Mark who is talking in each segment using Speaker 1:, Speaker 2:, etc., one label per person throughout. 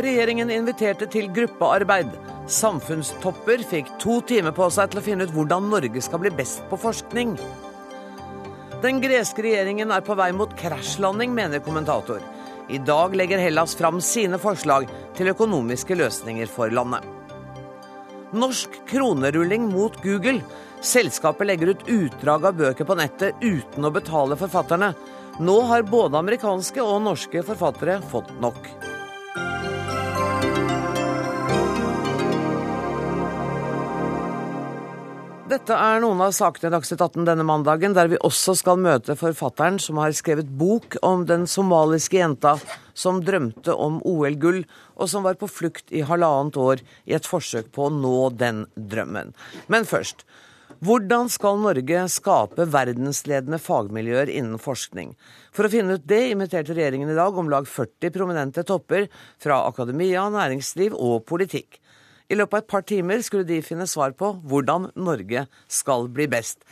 Speaker 1: Regjeringen inviterte til gruppearbeid. Samfunnstopper fikk to timer på seg til å finne ut hvordan Norge skal bli best på forskning. Den greske regjeringen er på vei mot krasjlanding, mener kommentator. I dag legger Hellas fram sine forslag til økonomiske løsninger for landet. Norsk kronerulling mot Google. Selskapet legger ut utdrag av bøker på nettet uten å betale forfatterne. Nå har både amerikanske og norske forfattere fått nok. Dette er noen av sakene i Dagsnytt 18 denne mandagen, der vi også skal møte forfatteren som har skrevet bok om den somaliske jenta som drømte om OL-gull, og som var på flukt i halvannet år i et forsøk på å nå den drømmen. Men først. Hvordan skal Norge skape verdensledende fagmiljøer innen forskning? For å finne ut det inviterte regjeringen i dag om lag 40 prominente topper fra akademia, næringsliv og politikk. I løpet av et par timer skulle de finne svar på hvordan Norge skal bli best.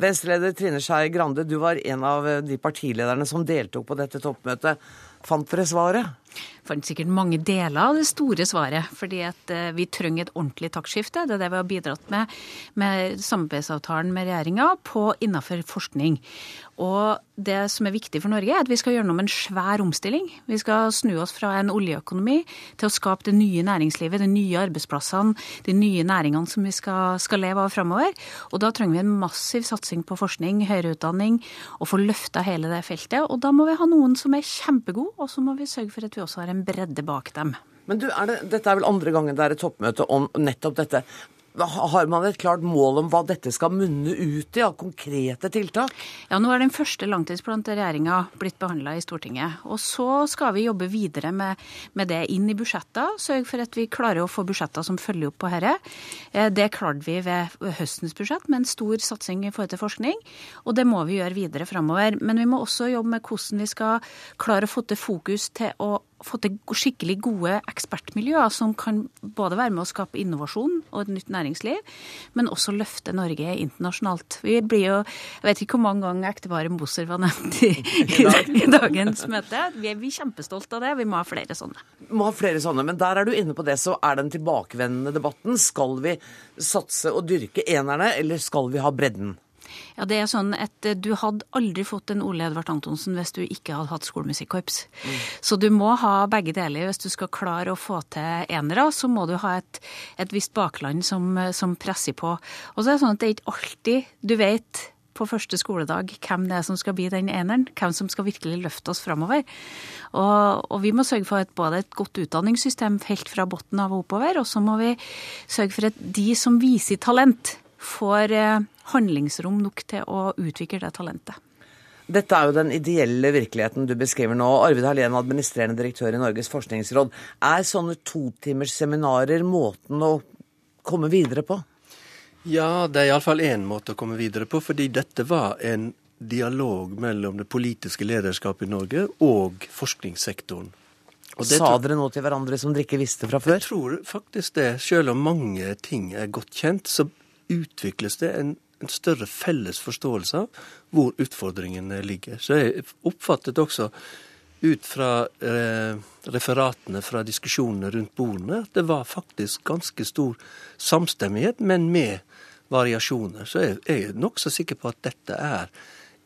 Speaker 1: Venstreleder Trine Skei Grande, du var en av de partilederne som deltok på dette toppmøtet. Fant dere svaret?
Speaker 2: Fant sikkert mange deler av det store svaret. fordi at eh, vi trenger et ordentlig taktskifte. Det er det vi har bidratt med med samarbeidsavtalen med regjeringa innenfor forskning. Og det som er viktig for Norge, er at vi skal med en svær omstilling. Vi skal snu oss fra en oljeøkonomi til å skape det nye næringslivet, de nye arbeidsplassene, de nye næringene som vi skal, skal leve av framover. Og da trenger vi en massiv satsing på forskning, høyere utdanning, og få løfta hele det feltet. Og da må vi ha noen som er kjempegode, og så må vi sørge for at vi også har en bredde bak dem.
Speaker 1: Men du, er det, Dette er vel andre gangen det er et toppmøte om nettopp dette. Har man et klart mål om hva dette skal munne ut i av konkrete tiltak?
Speaker 2: Ja, Nå er den første langtidsplanen til regjeringa blitt behandla i Stortinget. Og så skal vi jobbe videre med, med det inn i budsjetter. Sørge for at vi klarer å få budsjetter som følger opp på dette. Eh, det klarte vi ved høstens budsjett med en stor satsing i forhold til forskning. Og det må vi gjøre videre framover. Men vi må også jobbe med hvordan vi skal klare å få til fokus til å få til skikkelig gode ekspertmiljøer som kan både være med å skape innovasjon og et nytt næringsliv, men også løfte Norge internasjonalt. Vi blir jo, Jeg vet ikke hvor mange ganger ekteparet Moser var nevnt i, i, i, dagens møte. Vi er, vi er kjempestolte av det. Vi må ha flere sånne.
Speaker 1: Må ha flere sånne, Men der er du inne på det, så er den tilbakevendende debatten. Skal vi satse og dyrke enerne, eller skal vi ha bredden?
Speaker 2: Ja, det er sånn at eh, Du hadde aldri fått en Ole Edvard Antonsen hvis du ikke hadde hatt skolemusikkorps. Mm. Så du må ha begge deler. Hvis du skal klare å få til enere, så må du ha et, et visst bakland som, som, presser på. Og så er det sånn at det er ikke alltid du vet på første skoledag hvem det er som skal bli den eneren. Hvem som skal virkelig løfte oss framover. Og, og, vi må sørge for et, både et godt utdanningssystem helt fra bunnen av og oppover, og så må vi sørge for at de som viser talent, får eh, handlingsrom nok til å utvikle det talentet.
Speaker 1: Dette er jo den ideelle virkeligheten du beskriver nå. Arvid Hallén, administrerende direktør i Norges forskningsråd. Er sånne totimersseminarer måten å komme videre på?
Speaker 3: Ja, det er iallfall én måte å komme videre på. Fordi dette var en dialog mellom det politiske lederskapet i Norge og forskningssektoren.
Speaker 1: Og Sa dere noe til hverandre som dere ikke visste fra før?
Speaker 3: Jeg tror faktisk det. Selv om mange ting er godt kjent, så utvikles det en, en større felles forståelse av hvor utfordringene ligger. Så jeg oppfattet også ut fra eh, referatene fra diskusjonene rundt bordene at det var faktisk ganske stor samstemmighet, men med variasjoner. Så jeg, jeg er nokså sikker på at dette er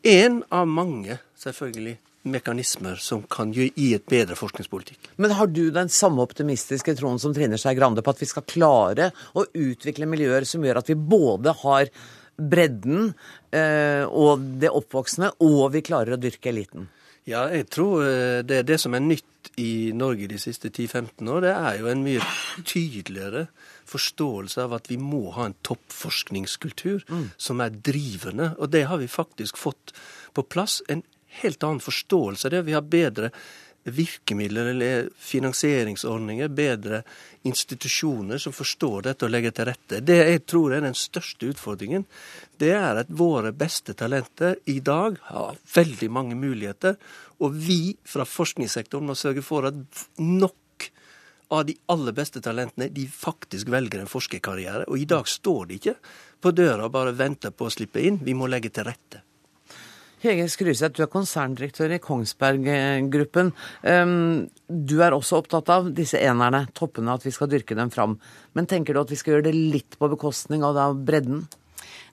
Speaker 3: én av mange, selvfølgelig, mekanismer som kan gi et bedre forskningspolitikk.
Speaker 1: Men har du den samme optimistiske troen som Trine Skei Grande på at vi skal klare å utvikle miljøer som gjør at vi både har bredden eh, og det oppvoksende, og vi klarer å dyrke eliten?
Speaker 3: Ja, jeg tror eh, det er det som er nytt i Norge de siste 10-15 år. Det er jo en mye tydeligere forståelse av at vi må ha en toppforskningskultur mm. som er drivende. Og det har vi faktisk fått på plass. En helt annen forståelse det. Vi har bedre virkemidler eller finansieringsordninger, bedre institusjoner som forstår dette og legger til rette. Det jeg tror er den største utfordringen, det er at våre beste talenter i dag har veldig mange muligheter. Og vi fra forskningssektoren må sørge for at nok av de aller beste talentene de faktisk velger en forskerkarriere. Og i dag står de ikke på døra og bare venter på å slippe inn. Vi må legge til rette.
Speaker 1: Hege Skryseth, du er konserndirektør i Kongsberg Gruppen. Um, du er også opptatt av disse enerne, toppene, at vi skal dyrke dem fram. Men tenker du at vi skal gjøre det litt på bekostning av bredden?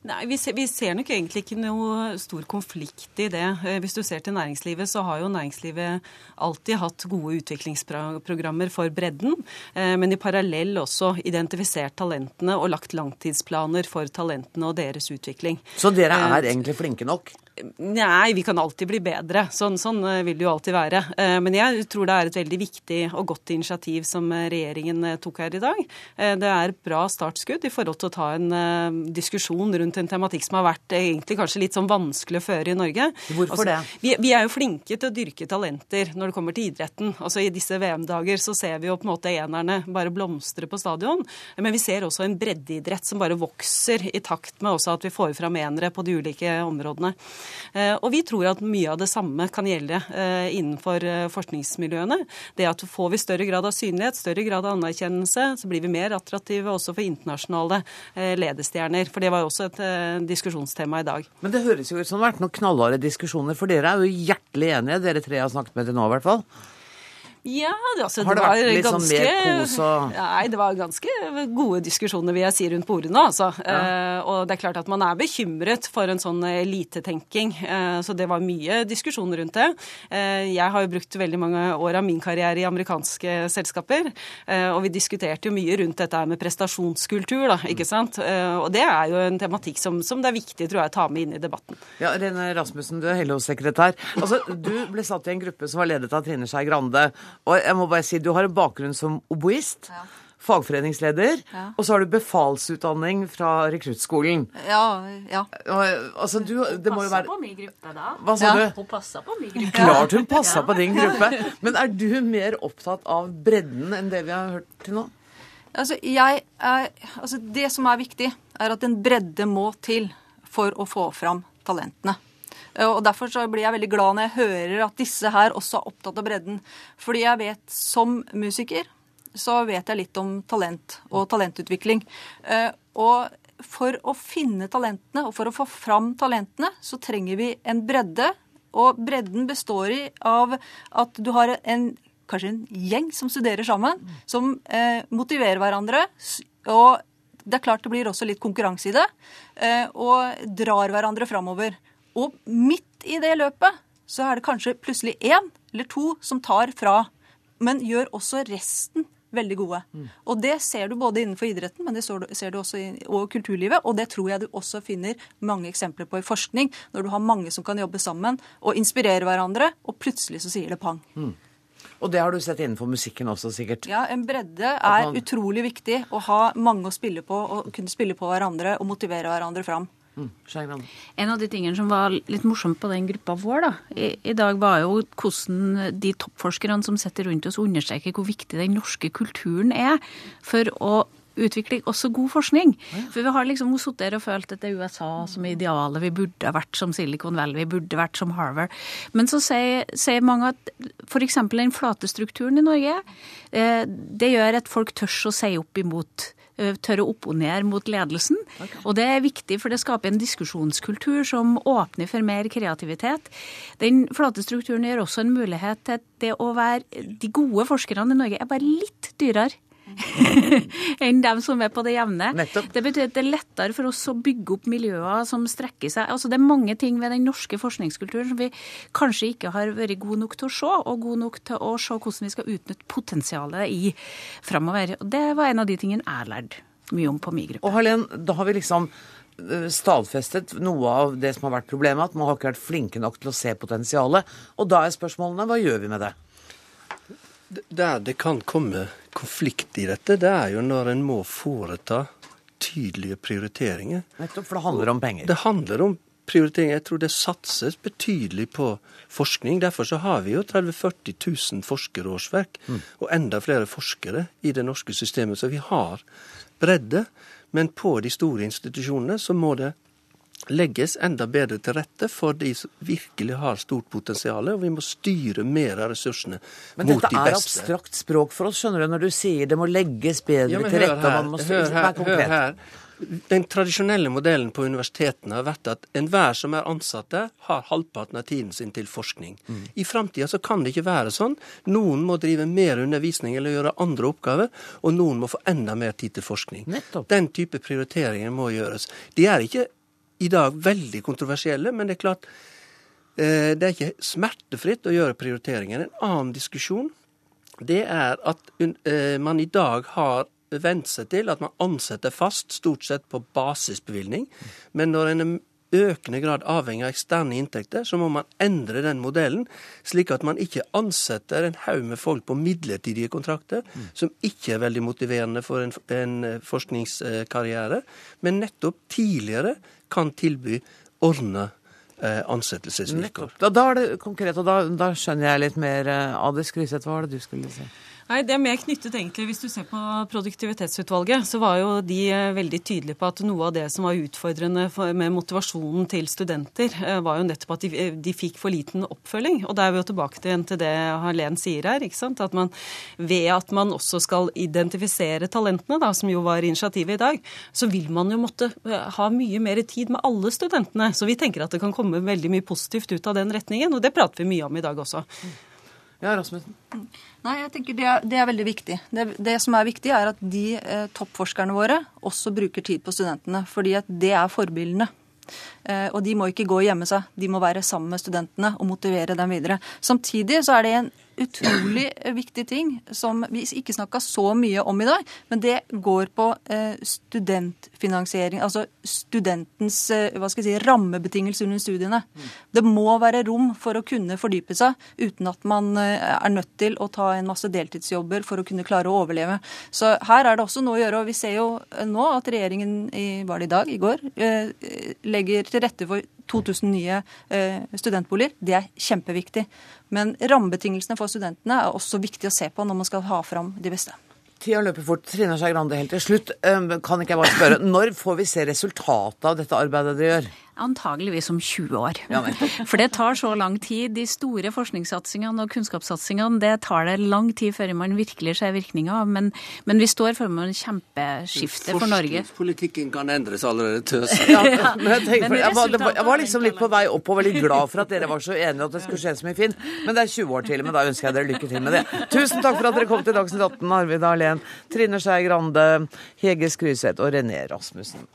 Speaker 4: Nei, vi ser, vi ser, nok egentlig ikke noe stor konflikt i det. Eh, hvis du ser til næringslivet, så har jo næringslivet alltid hatt gode utviklingsprogrammer for bredden, eh, men i parallell også identifisert talentene og lagt langtidsplaner for talentene og deres utvikling.
Speaker 1: Så dere er eh, egentlig flinke nok?
Speaker 4: Nei, vi kan alltid bli bedre. Sånn, sånn, eh, vil det jo alltid være. Eh, men jeg tror det er et veldig viktig og godt initiativ som eh, regjeringen tok her i dag. Det er et bra startskudd i forhold til å ta en diskusjon rundt en tematikk som har vært egentlig kanskje litt sånn vanskelig å føre i Norge.
Speaker 1: Hvorfor altså, det?
Speaker 4: Vi, vi, er jo flinke til å dyrke talenter når det kommer til idretten. Altså I disse VM-dager så ser vi jo på en måte enerne bare blomstre på stadion. Men vi ser også en breddeidrett som bare vokser i takt med også at vi får fram enere på de ulike områdene. Eh, og vi tror at mye av det samme kan gjelde eh, innenfor eh, forskningsmiljøene. Det at får vi større grad av synlighet, større grad av anerkjennelse, så blir vi mer attraktive også for internasjonale ledestjerner. For det var jo også et diskusjonstema i dag.
Speaker 1: Men det høres jo ut som det har vært noen knallharde diskusjoner, for dere er jo hjertelig enige, dere tre har snakket med til nå i hvert fall?
Speaker 4: Ja, det, altså,
Speaker 1: Har det,
Speaker 4: det
Speaker 1: vært litt
Speaker 4: ganske,
Speaker 1: sånn mer kos og
Speaker 4: Nei, det var ganske gode diskusjoner, vil jeg si, rundt bordene, altså. Ja. Eh, og det er klart at man er bekymret for en sånn elitetenking. Eh, så det var mye diskusjon rundt det. Eh, jeg har jo brukt veldig mange år av min karriere i amerikanske selskaper, eh, og vi diskuterte jo mye rundt dette med prestasjonskultur, da, ikke sant. Eh, og det er jo en tematikk som, som, det er viktig, tror jeg, å ta med inn i debatten.
Speaker 1: Ja, Rene Rasmussen, du er Hello-sekretær. Altså, du ble satt i en gruppe som var ledet av Trine Skei Grande. Og jeg må bare si, du har en bakgrunn som oboist. Ja. Fagforeningsleder, ja. og så har du befalsutdanning fra rekruttskolen.
Speaker 5: Ja, ja.
Speaker 1: Altså, du, det må jo være
Speaker 2: på min gruppe, da.
Speaker 1: Hva sa
Speaker 2: ja. du? Hun passa på min gruppe.
Speaker 1: Klart hun passa på din gruppe. Men er du mer opptatt av bredden enn det vi har hørt til nå?
Speaker 5: Altså, jeg er, altså, det som er viktig, er at en bredde må til for å få fram talentene. Eh, og Derfor så blir jeg veldig glad når jeg hører at disse her også er opptatt av bredden. Fordi jeg vet, som musiker, så vet jeg litt om talent og talentutvikling. Eh, og for å finne talentene og for å få fram talentene, så trenger vi en bredde. Og bredden består i av at du har en, kanskje en gjeng som studerer sammen, som eh, motiverer hverandre. Og det er klart det blir også litt konkurranse i det. Eh, og drar hverandre framover. Og midt i det løpet så er det kanskje plutselig én eller to som tar fra, men gjør også resten veldig gode. Mm. Og det ser du både innenfor idretten, men det ser du også i og kulturlivet. Og det tror jeg du også finner mange eksempler på i forskning, når du har mange som kan jobbe sammen og inspirere hverandre, og plutselig så sier det pang. Mm.
Speaker 1: Og det har du sett innenfor musikken også, sikkert?
Speaker 5: Ja, en bredde er man... utrolig viktig. Å ha mange å spille på, og kunne spille på hverandre og motivere hverandre fram.
Speaker 2: Mm, en av de tingene som var litt morsomt på den gruppa vår da, i, i, dag, var jo hvordan de toppforskerne som sitter rundt oss, understreker hvor viktig den norske kulturen er for å utvikle også god forskning. For vi har liksom sittet der og følt at det er USA som er idealet. Vi burde ha vært som Silicon Valley, vi burde vært som Harvard. Men så sier, sier mange at f.eks. den flate strukturen i Norge, eh, det gjør at folk tør å si opp imot Eh, tør å opponere mot ledelsen. Okay. Og det er viktig, for det skaper en diskusjonskultur som åpner for mer kreativitet. Den flate strukturen gir også en mulighet til det å være de gode forskerne i Norge er bare litt dyrere enn dem som er på det jevne.
Speaker 1: Nettopp.
Speaker 2: Det betyr at det er lettere for oss å bygge opp miljøer som strekker seg. Altså Det er mange ting ved den norske forskningskulturen som vi kanskje ikke har vært gode nok til å se, og gode nok til å se hvordan vi skal utnytte potensialet i framover. Det var en av de tingene jeg lærte mye om på min gruppe.
Speaker 1: Og Helen, da har vi liksom eh, stadfestet noe av det som har vært problemet, at man har ikke vært flinke nok til å se potensialet. Og da er spørsmålene hva gjør vi med det?
Speaker 3: Der det kan komme konflikt i dette, det er jo når en må foreta tydelige prioriteringer.
Speaker 1: Nettopp, for det handler om penger?
Speaker 3: Det handler om prioriteringer. Jeg tror det satses betydelig på forskning. Derfor så har vi jo 30 000-40 000 forskerårsverk, mm. og enda flere forskere i det norske systemet. Så vi har bredde. Men på de store institusjonene så må det legges enda bedre til rette for de som virkelig har stort potensial, og vi må styre mer av ressursene
Speaker 1: men mot de beste. Men dette er abstrakt språk for oss, skjønner du, når du sier det må legges bedre ja, til rette.
Speaker 3: Her,
Speaker 1: må
Speaker 3: hør her, hør her. Den tradisjonelle modellen på universitetene har vært at enhver som er ansatt der, har halvparten av tiden sin til forskning. Mm. I framtida så kan det ikke være sånn. Noen må drive mer undervisning eller gjøre andre oppgaver, og noen må få enda mer tid til forskning.
Speaker 1: Nettopp.
Speaker 3: Den type prioriteringer må gjøres. De er ikke i dag veldig kontroversielle, men det er klart eh, det er ikke smertefritt å gjøre prioriteringer. En annen diskusjon det er at eh, man i dag har vent seg til at man ansetter fast, stort sett på basisbevilgning. Men når en er økende grad avhengig av eksterne inntekter, så må man endre den modellen, slik at man ikke ansetter en haug med folk på midlertidige kontrakter, som ikke er veldig motiverende for en, forskningskarriere, men nettopp tidligere kan tilby ordna eh, ansettelsesvilkår.
Speaker 1: Da, da, er det konkret, og da, da skjønner jeg litt mer eh, av det. Skryseth, hva var det du skulle si?
Speaker 4: Nei, Det er mer knyttet egentlig, Hvis du ser på produktivitetsutvalget, så var jo de eh, veldig tydelige på at noe av det som var utfordrende med motivasjonen til studenter, eh, var jo nettopp at de, eh, de fikk for liten oppfølging. Og da er vi jo tilbake til, til det Harlen sier her. ikke sant? At man ved at man også skal identifisere talentene, da, som jo var initiativet i dag, så vil man jo måtte ha mye mer tid med alle studentene. Så vi tenker at det kan komme veldig mye positivt ut av den retningen, og det prater vi mye om i dag også.
Speaker 1: Ja, Rasmussen.
Speaker 5: Nei, jeg tenker det er, det er veldig viktig. Det, det, som er viktig, er at de eh, toppforskerne våre også bruker tid på studentene. Fordi at det er forbildene. Eh, og de må ikke gå og gjemme seg. De må være sammen med studentene og motivere dem videre. Samtidig så er det en utrolig viktig ting som vi ikke snakka så mye om i dag, men det går på eh, studentfinansiering. Altså studentens eh, hva skal jeg si, rammebetingelser under studiene. Det må være rom for å kunne fordype seg uten at man er nødt til å ta en masse deltidsjobber for å kunne klare å overleve. Så her er det også noe å gjøre. og Vi ser jo nå at regjeringen i, var det i dag, i går, legger til rette for 2000 nye eh, studentboliger. Det er kjempeviktig. Men rammebetingelsene for studentene er også viktig å se på når man skal ha fram de beste.
Speaker 1: Tida løper fort. Trine Skei Grande, helt til slutt. Kan ikke jeg bare spørre, Når får vi se resultatet av dette arbeidet dere gjør?
Speaker 2: Antageligvis om 20 år. Ja, For det tar så lang tid. De store forskningssatsingene og kunnskapssatsingene det tar det lang tid før man virkelig ser virkninga av. Men, men, vi står foran en kjempeskifte for Norge.
Speaker 3: Forskningspolitikken kan endres allerede høsten.
Speaker 1: Ja, men jeg, jeg, var, var, jeg var liksom litt på vei opp og veldig glad for at dere var så enige at det skulle skje så mye fint. Men det er 20 år til, men da ønsker jeg dere lykke til med det. Tusen takk for at dere kom til Dagsnytt 18, Arvid Arlen, Trine Skei Grande, Hege Skryseth og René Rasmussen.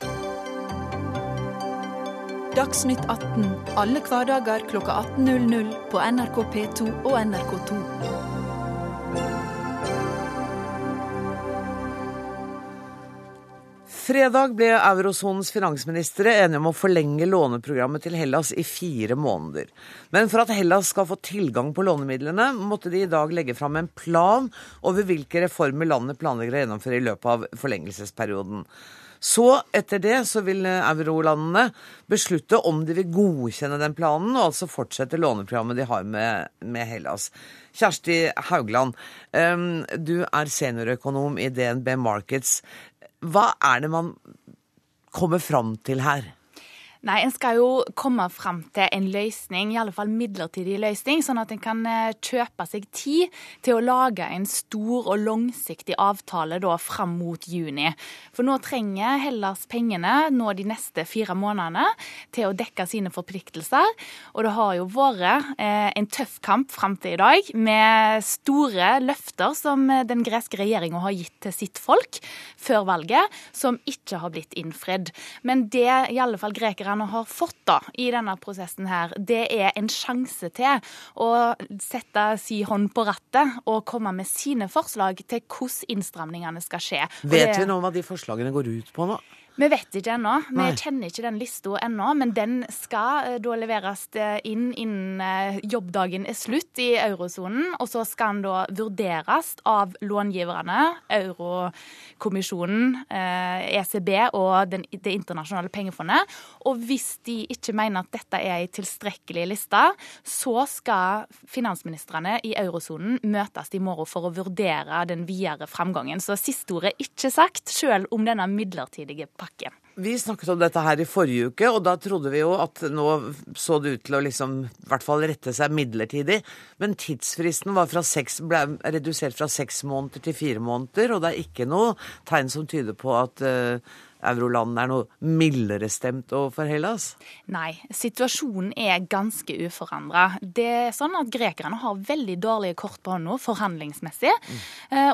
Speaker 6: Dagsnytt 18 alle hverdager klokka 18.00 på NRK P2 og NRK2.
Speaker 1: Fredag ble eurosonens finansministre enige om å forlenge låneprogrammet til Hellas i fire måneder. Men for at Hellas skal få tilgang på lånemidlene, måtte de i dag legge fram en plan over hvilke reformer landet planlegger å gjennomføre i løpet av forlengelsesperioden. Så etter det så vil eurolandene beslutte om de vil godkjenne den planen, og altså fortsette låneprogrammet de har med, med Hellas. Kjersti Haugland, um, du er seniorøkonom i DNB Markets. Hva er det man kommer fram til her?
Speaker 7: Nei, En skal jo komme fram til en løsning, i alle fall midlertidig løsning, sånn at en kan eh, kjøpe seg tid til å lage en stor og langsiktig avtale da fram mot juni. For nå trenger Hellas pengene nå de neste fire månedene til å dekke sine forpliktelser. Og det har jo vært eh, en tøff kamp fram til i dag, med store løfter som den greske regjeringa har gitt til sitt folk før valget, som ikke har blitt innfridd. Men det i alle fall grekerne politikerne har fått da, i denne prosessen her, det er en sjanse til å sette si hånd på rattet og komme med sine forslag til hvordan innstramningene skal skje.
Speaker 1: Vet vi noe om hva de forslagene går ut på nå?
Speaker 7: Vi vet ikke ennå. Vi kjenner ikke den lista ennå. Men den skal uh, da leveres eh, inn innen uh, jobbdagen er slutt i eurosonen. Og så skal den da vurderes av långiverne, Eurokommisjonen, ECB og den, Det internasjonale pengefondet. Og hvis de ikke mener at dette er ei tilstrekkelig liste, så skal finansministrene i eurosonen møtes i morgen for å vurdere den videre framgangen. Så siste ordet er ikke sagt, sjøl om denne midlertidige pakken.
Speaker 1: Vi snakket om dette her i forrige uke, og da trodde vi jo at nå så det ut til å liksom i hvert fall rette seg midlertidig. Men tidsfristen var fra seks, ble redusert fra seks måneder til fire måneder, og det er ikke noe tegn som tyder på at uh, euroland er noe mildere stemt overfor Hellas?
Speaker 7: Nei, situasjonen er ganske uforandra. Det er sånn at Grekerne har veldig dårlige kort på hånda forhandlingsmessig. Mm.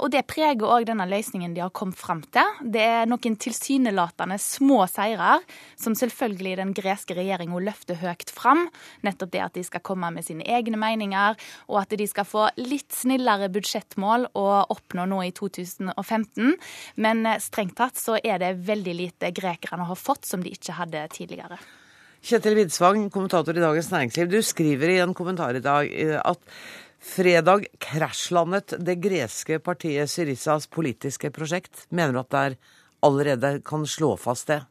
Speaker 7: Og det preger òg denne løsningen de har kommet fram til. Det er noen tilsynelatende små seirer som selvfølgelig den greske regjeringa løfter høyt fram. Nettopp det at de skal komme med sine egne meninger, og at de skal få litt snillere budsjettmål å oppnå nå i 2015. Men eh, strengt tatt så er det veldig lite grekerne har fått som de ikke hadde tidligere.
Speaker 1: Kjetil Widsvang, kommentator i Dagens Næringsliv. Du skriver i en kommentar i dag eh, at fredag krasjlandet det greske partiet Syrizas politiske prosjekt. Mener du at det allerede kan slå fast det?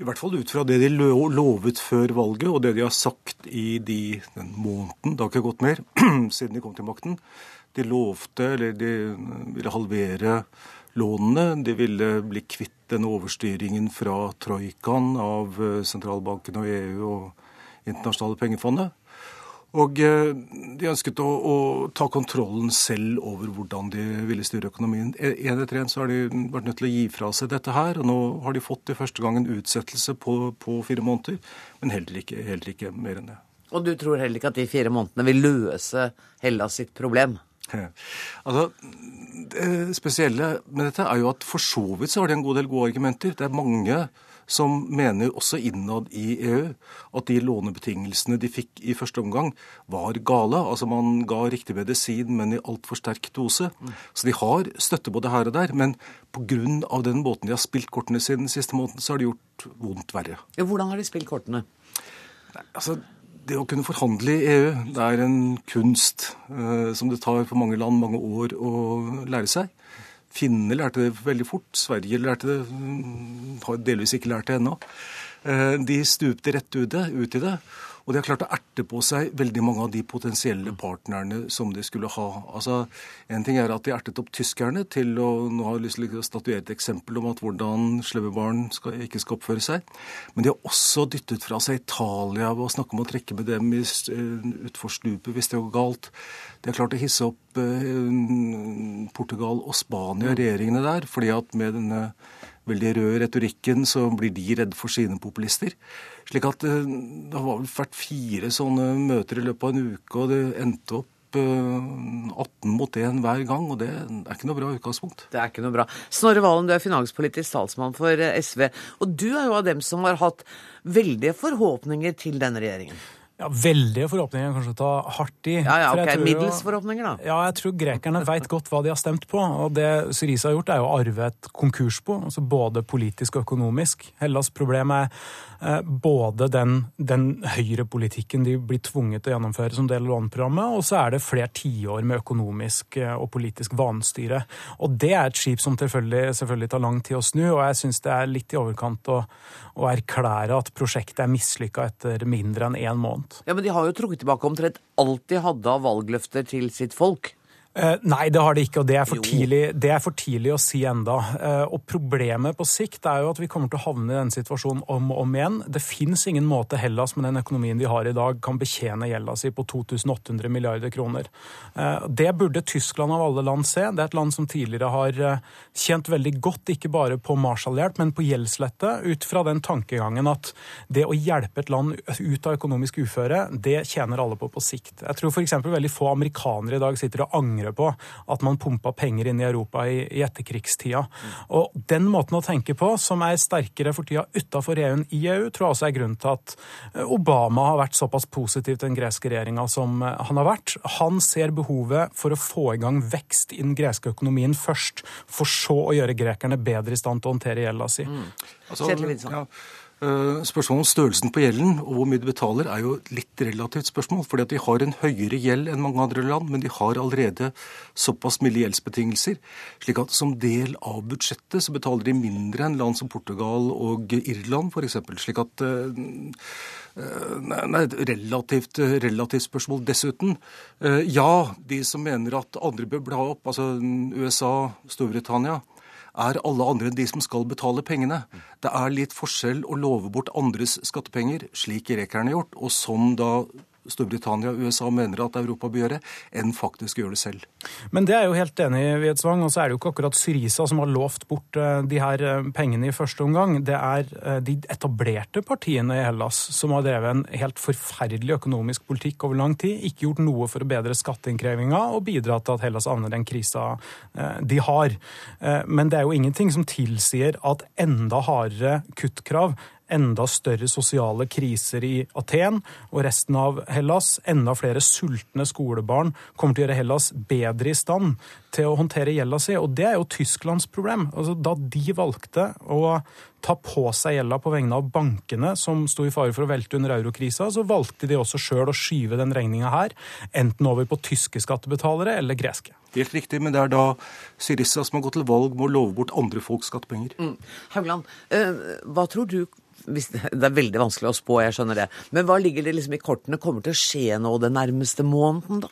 Speaker 8: I hvert fall ut fra det de lovet før valget, og det de har sagt i de, den måneden, det har ikke gått mer, siden de kom til makten. De lovte, eller de ville halvere lånene. De ville bli kvitt den overstyringen fra troikaen av eh, sentralbanken og EU og internasjonale pengefondet. Og eh, de ønsket å, å, ta kontrollen selv over hvordan de ville styre økonomien. En etter en så har de vært nødt til å gi fra seg dette her, og nå har de fått i første gang en utsettelse på, på fire måneder. Men heller ikke, heller ikke, mer enn det.
Speaker 1: Og du tror heller ikke at de fire månedene vil løse Hellas sitt problem?
Speaker 8: Altså, Det spesielle med dette er jo at for så vidt så har de en god del gode argumenter. Det er mange som mener også innad i EU at de lånebetingelsene de fikk i første omgang, var gale. Altså man ga riktig medisin, men i altfor sterk dose. Så de har støtte både her og der. Men pga. den måten de har spilt kortene sine den siste måneden, så har de gjort vondt verre.
Speaker 1: Ja, hvordan har de spilt kortene?
Speaker 8: Nei, altså det å kunne forhandle i EU, det er en kunst eh, som det tar for mange land mange år å lære seg. Finnene lærte det veldig fort. Sverige lærte det, mm, har delvis ikke lært det ennå. Eh, de stupte rett ut, ut i det. Og de har klart å erte på seg veldig mange av de potensielle partnerne som de skulle ha. Altså, En ting er at de ertet opp tyskerne til å nå har lyst til å statuere et eksempel om at hvordan slemme barn skal, ikke skal oppføre seg. Men de har også dyttet fra seg Italia ved å snakke om å trekke med dem eh, utfor stupet hvis det går galt. De har klart å hisse opp eh, Portugal og Spania, regjeringene der, fordi at med denne veldig røde retorikken, så blir de redde for sine populister. Slik at eh, det har vært fire sånne møter i løpet av en uke, og det endte opp 18 eh, mot 1 hver gang, og det er ikke noe bra utgangspunkt.
Speaker 1: Det er ikke noe bra. Snorre Valen, du er finanspolitisk talsmann for eh, SV, og du er jo av dem som har hatt veldige forhåpninger til denne regjeringen.
Speaker 9: Ja, Veldige forhåpninger kanskje å ta hardt i.
Speaker 1: Ja, ja, ok, Middels forhåpninger, da.
Speaker 9: Ja, jeg tror grekerne veit godt hva de har stemt på. Og det Syriza har gjort, er jo å arve et konkursbo, altså både politisk og økonomisk. Hellas problem er eh, både den, den høyrepolitikken de blir tvunget til å gjennomføre som del av låneprogrammet, og så er det flere tiår med økonomisk eh, og politisk vanstyre. Og det er et skip som selvfølgelig, selvfølgelig tar lang tid å snu, og jeg syns det er litt i overkant å, å erklære at prosjektet er mislykka etter mindre enn én måned.
Speaker 1: Ja, Men de har jo trukket tilbake omtrent alt de hadde av valgløfter til sitt folk.
Speaker 9: Eh, nei, det har det ikke, og det er, for tidlig, det er for tidlig å si enda. Eh, og Problemet på sikt er jo at vi kommer til å havne i denne situasjonen om og om igjen. Det fins ingen måte Hellas med den økonomien de har i dag, kan betjene gjelda si på 2800 milliarder kroner. Eh, det burde Tyskland av alle land se. Det er et land som tidligere har tjent veldig godt, ikke bare på Marshall-hjelp, men på gjeldslette, ut fra den tankegangen at det å hjelpe et land ut av økonomisk uføre, det tjener alle på på sikt. Jeg tror f.eks. veldig få amerikanere i dag sitter og angrer angre på at man pumpa penger inn i Europa i, i etterkrigstida. Og den måten å tenke på, som er sterkere for tida utafor EU enn i EU, tror jeg også er grunnen til at eh, Obama har vært såpass positiv til den greske regjeringa som eh, han har vært. Han ser behovet for å få i gang vekst i den greske økonomien først, for så å gjøre grekerne bedre i stand til å håndtere gjelda si. Mm.
Speaker 1: Altså, ja.
Speaker 8: Eh, spørsmålet om størrelsen på gjelden og hvor mye de betaler, er jo litt relativt spørsmål. fordi at de har en høyere gjeld enn mange andre land, men de har allerede såpass milde gjeldsbetingelser. slik at som del av budsjettet så betaler de mindre enn land som Portugal og Irland f.eks. Slik at eh, eh, Nei, et relativt, relativt spørsmål. Dessuten, ja, de som mener at andre bør bla opp, altså USA, Storbritannia, er alle andre enn de som skal betale pengene. Det er litt forskjell å love bort andres skattepenger, slik grekerne har gjort, og som da Storbritannia og USA mener at Europa bør gjøre, enn faktisk gjøre det selv.
Speaker 10: Men det er jo helt enig i, Vietzvang. Og så er det jo ikke akkurat Syriza som har lovt bort eh, de her eh, pengene i første omgang. Det er eh, de etablerte partiene i Hellas som har drevet en helt forferdelig økonomisk politikk over lang tid. Ikke gjort noe for å bedre skatteinnkrevinga og bidratt til at Hellas avner den krisa de har. Men det er jo ingenting som tilsier at enda hardere kuttkrav enda større sosiale kriser i Aten og resten av Hellas. Enda flere sultne skolebarn kommer til å gjøre Hellas bedre i stand til å håndtere gjelda si. Og det er jo Tysklands problem. Altså, da de valgte å ta på seg gjelda på vegne av bankene som sto i fare for å velte under eurokrisa, så valgte de også sjøl å skyve den regninga her enten over på tyske skattebetalere eller greske.
Speaker 8: Helt riktig, men det er da Syrissa som har gått til valg med å love bort andre folks skattepenger. Mm.
Speaker 1: Haugland, øh, hva tror du det er veldig vanskelig å spå, jeg skjønner det. Men hva ligger det liksom i kortene kommer til å skje nå den nærmeste måneden, da?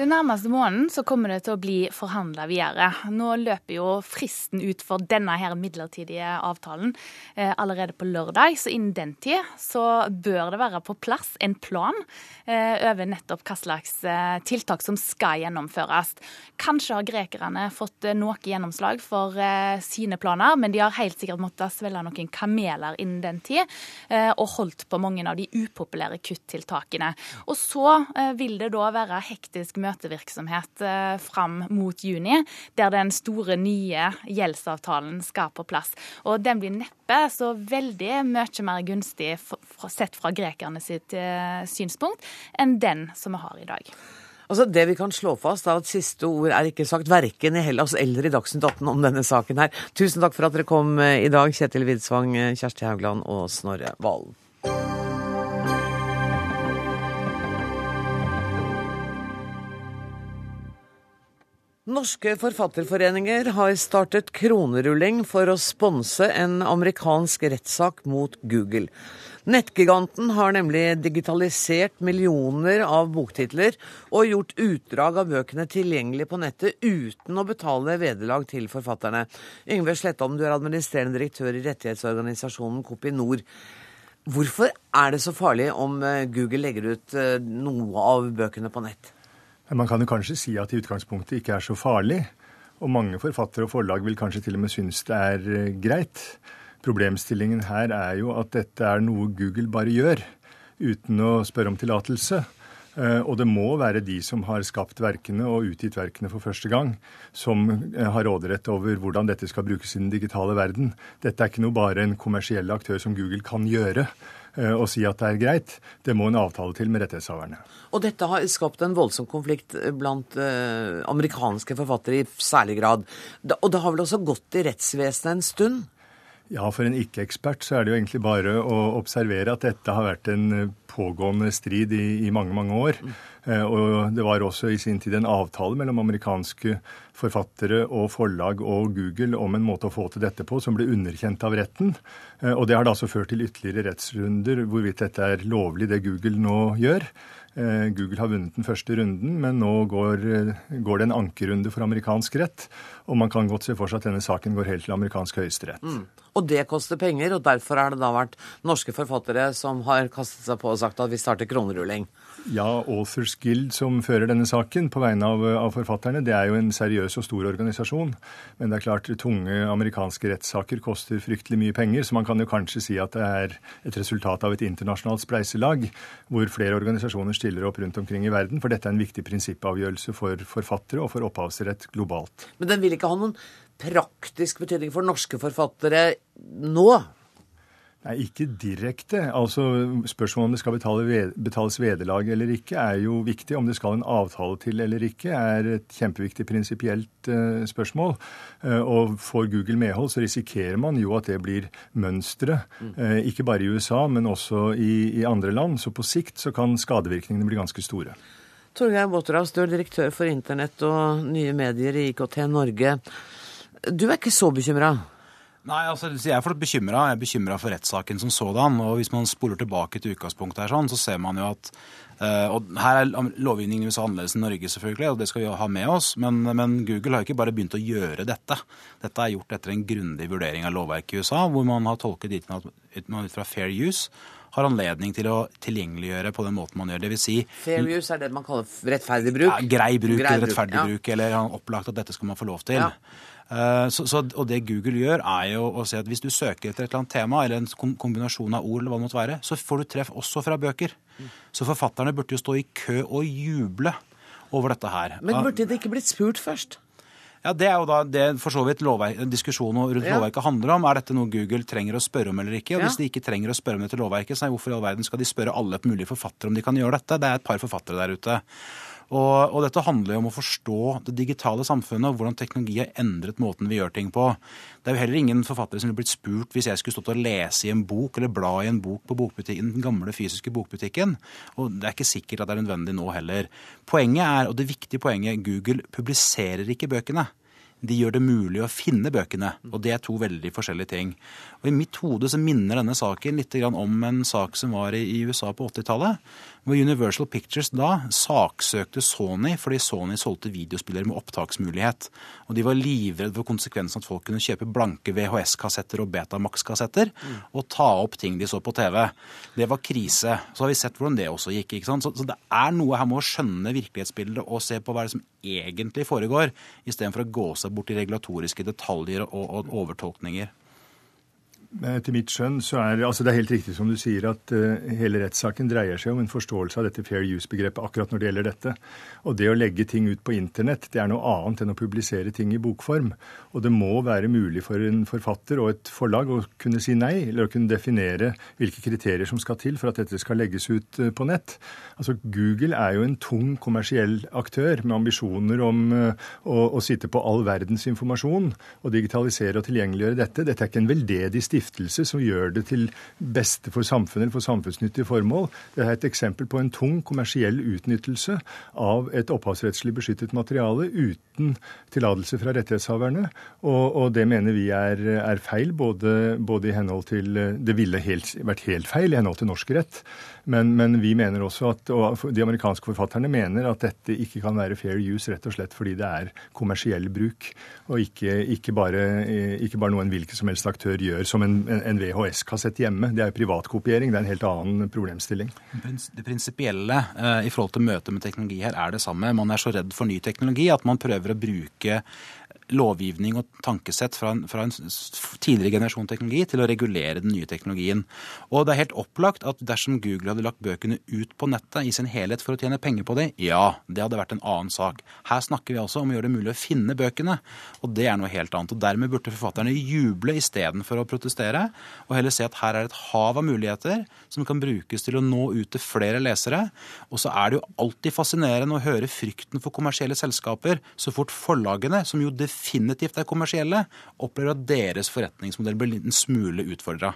Speaker 7: Den nærmeste måneden så kommer det til å bli forhandla videre. Nå løper jo fristen ut for denne her midlertidige avtalen eh, allerede på lørdag. Så innen den tid så bør det være på plass en plan eh, over nettopp hva slags eh, tiltak som skal gjennomføres. Kanskje har grekerne fått eh, noe gjennomslag for eh, sine planer, men de har helt sikkert måttet svelge noen kameler innen den tid, eh, og holdt på mange av de upopulære kuttiltakene. Og så vil det da være hektisk møte møtevirksomhet eh, fram mot juni, der den store, nye gjeldsavtalen skal på plass. Og den blir neppe så veldig mye mer gunstig sett fra grekerne sitt eh, synspunkt enn den som vi har i dag.
Speaker 1: Altså Det vi kan slå fast, er at siste ord er ikke sagt verken i Hellas eller i Dagsnytt 18 om denne saken her. Tusen takk for at dere kom eh, i dag, Kjetil Widsvang, Kjersti Haugland og Snorre Valen. Norske forfatterforeninger har startet kronerulling for å sponse en amerikansk rettssak mot Google. Nettgiganten har nemlig digitalisert millioner av boktitler og gjort utdrag av bøkene tilgjengelig på nettet uten å betale vederlag til forfatterne. Yngve Slettholm, du er administrerende direktør i rettighetsorganisasjonen Kopinor. Hvorfor er det så farlig om eh, Google legger ut eh, noe av bøkene på nett?
Speaker 11: Man kan jo kanskje si at i utgangspunktet ikke er så farlig. Og mange forfattere og forlag vil kanskje til og med synes det er eh, greit. Problemstillingen her er jo at dette er noe Google bare gjør, uten å spørre om tillatelse. Eh, og det må være de som har skapt verkene og utgitt verkene for første gang, som eh, har råderett over hvordan dette skal brukes i den digitale verden. Dette er ikke noe bare en kommersiell aktør som Google kan gjøre og si at det er greit. Det må en avtale til med rettighetshaverne.
Speaker 1: Og dette har skapt en voldsom konflikt blant eh, amerikanske forfattere i særlig grad. Og det har vel også gått i rettsvesenet en stund?
Speaker 11: Ja, for en ikke-ekspert så er det jo egentlig bare å observere at dette har vært en eh, pågående strid i, i mange, mange år. Mm. Eh, og det var også i sin tid en avtale mellom amerikanske forfattere og forlag og Google om en måte å få til dette på som ble underkjent av retten. Eh, og det har da altså ført til ytterligere rettsrunder hvorvidt dette er lovlig, det Google nå gjør. Eh, Google har vunnet den første runden, men nå går, eh, går, det en ankerunde for amerikansk rett. Og man kan godt se for seg at denne saken går helt til amerikansk høyesterett. Mm.
Speaker 1: Og det koster penger, og derfor har det da vært norske forfattere som har kastet seg på og sagt at vi starter kronerulling.
Speaker 11: Ja, Authors Guild som fører denne saken på vegne av, av, forfatterne, det er jo en seriøs og stor organisasjon. Men det er klart tunge amerikanske rettssaker koster fryktelig mye penger, så man kan jo kanskje si at det er et resultat av et internasjonalt spleiselag, hvor flere organisasjoner stiller opp rundt omkring i verden. For dette er en viktig prinsippavgjørelse for forfattere og for opphavsrett globalt.
Speaker 1: Men den vil ikke ha noen praktisk betydning for norske forfattere nå?
Speaker 11: Nei, ikke direkte. Altså, Spørsmålet om det skal betale, betales vederlag eller ikke, er jo viktig. Om det skal en avtale til eller ikke, er et kjempeviktig prinsipielt uh, spørsmål. Uh, og får Google medhold, så risikerer man jo at det blir mønsteret. Uh, ikke bare i USA, men også i, i, andre land. Så på sikt så kan skadevirkningene bli ganske store.
Speaker 1: Torgeir Botteras, du er direktør for internett og nye medier i IKT Norge. Du er ikke så bekymra?
Speaker 12: Nei, altså, Jeg er bekymra. Jeg er bekymra for rettssaken som sådan. og Hvis man spoler tilbake til utgangspunktet, her sånn, så ser man jo at uh, og Her er lovgivningen i USA annerledes enn Norge, selvfølgelig, og det skal vi ha med oss. Men, men, Google har ikke bare begynt å gjøre dette. Dette er gjort etter en grundig vurdering av lovverket i USA, hvor man har tolket dit ut fra fair use har anledning til å tilgjengeliggjøre på den måten man gjør. Det vil si
Speaker 1: Fair use er det man kaller rettferdig bruk?
Speaker 12: Ja, grei bruk
Speaker 1: Grei
Speaker 12: eller rettferdig
Speaker 1: ja.
Speaker 12: bruk, eller opplagt at dette skal man få lov til.
Speaker 1: Ja.
Speaker 12: Eh, Så, så, og det Google gjør, er jo å si at hvis du søker etter et eller annet tema, eller en kombinasjon av ord, eller hva det måtte være, så får du treff også fra bøker. Så forfatterne burde jo stå i kø og juble over dette her.
Speaker 1: Men burde det ikke blitt spurt først?
Speaker 12: Ja, Det er jo da det for så vidt diskusjonen rundt
Speaker 1: Ja.
Speaker 12: lovverket handler om. Er dette noe Google trenger å spørre om eller ikke? Og
Speaker 1: Ja.
Speaker 12: Hvis de ikke trenger å spørre om dette lovverket, så er hvorfor i all verden skal de spørre alle mulige forfattere om de kan gjøre dette? Det er et par forfattere der ute. Og, og dette handler jo om å forstå det digitale samfunnet og hvordan teknologi har endret måten vi gjør ting på. Det er jo heller ingen forfattere som ville blitt spurt hvis jeg skulle stått og lese i en bok eller bla i en bok på bokbutikken, den gamle fysiske bokbutikken. Og det er ikke sikkert at det er nødvendig nå heller. Poenget er, og det viktige poenget, Google publiserer ikke bøkene. De gjør det mulig å finne bøkene, og det er to veldig forskjellige ting. Og I mitt hode så minner denne saken litt om en sak som var i USA på 80-tallet. Hvor Universal Pictures da saksøkte Sony fordi Sony solgte videospillere med opptaksmulighet. Og de var livredde for konsekvensen at folk kunne kjøpe blanke VHS-kassetter og Betamax-kassetter og ta opp ting de så på TV. Det var krise. Så har vi sett hvordan det også gikk. ikke sant? Så, så det er noe her med å skjønne virkelighetsbildet og se på hva det er som egentlig foregår, istedenfor å gå seg bort i regulatoriske detaljer og, og overtolkninger.
Speaker 11: Etter mitt skjønn så er altså det er helt riktig som du sier at eh, hele rettssaken dreier seg om en forståelse av dette fair use-begrepet akkurat når det gjelder dette. Og det å legge ting ut på internett det er noe annet enn å publisere ting i bokform. Og det må være mulig for en forfatter og et forlag å kunne si nei, eller å kunne definere hvilke kriterier som skal til for at dette skal legges ut eh, på nett. Altså Google er jo en tung kommersiell aktør med ambisjoner om eh, å, å sitte på all verdens informasjon og digitalisere og tilgjengeliggjøre dette. Dette er ikke en veldedig stiftelse som gjør det til beste for samfunnet eller for samfunnsnyttige formål. Det er et eksempel på en tung kommersiell utnyttelse av et opphavsrettslig beskyttet materiale uten tillatelse fra rettighetshaverne. Og, og det mener vi er, er feil, både, både i henhold til Det ville helt, vært helt feil i henhold til norsk rett. Men, men vi mener også at, og de amerikanske forfatterne mener at dette ikke kan være fair use rett og slett fordi det er kommersiell bruk, og ikke, ikke, bare, ikke bare noe en hvilken som helst aktør gjør som en, en VHS-kassett hjemme. Det er privatkopiering. Det er en helt annen problemstilling.
Speaker 12: Det prinsipielle eh, i forhold til møtet med teknologi her er det samme. Man er så redd for ny teknologi at man prøver å bruke lovgivning og tankesett fra en, fra en tidligere generasjon teknologi til å regulere den nye teknologien. Og det er helt opplagt at dersom Google hadde lagt bøkene ut på nettet i sin helhet for å tjene penger på dem, ja, det hadde vært en annen sak. Her snakker vi altså om å gjøre det mulig å finne bøkene, og det er noe helt annet. Og dermed burde forfatterne juble istedenfor å protestere, og heller se at her er det et hav av muligheter som kan brukes til å nå ut til flere lesere. Og så er det jo alltid fascinerende å høre frykten for kommersielle selskaper så fort forlagene, som jo definitivt er kommersielle, opplever at deres forretningsmodell blir en smule utfordra.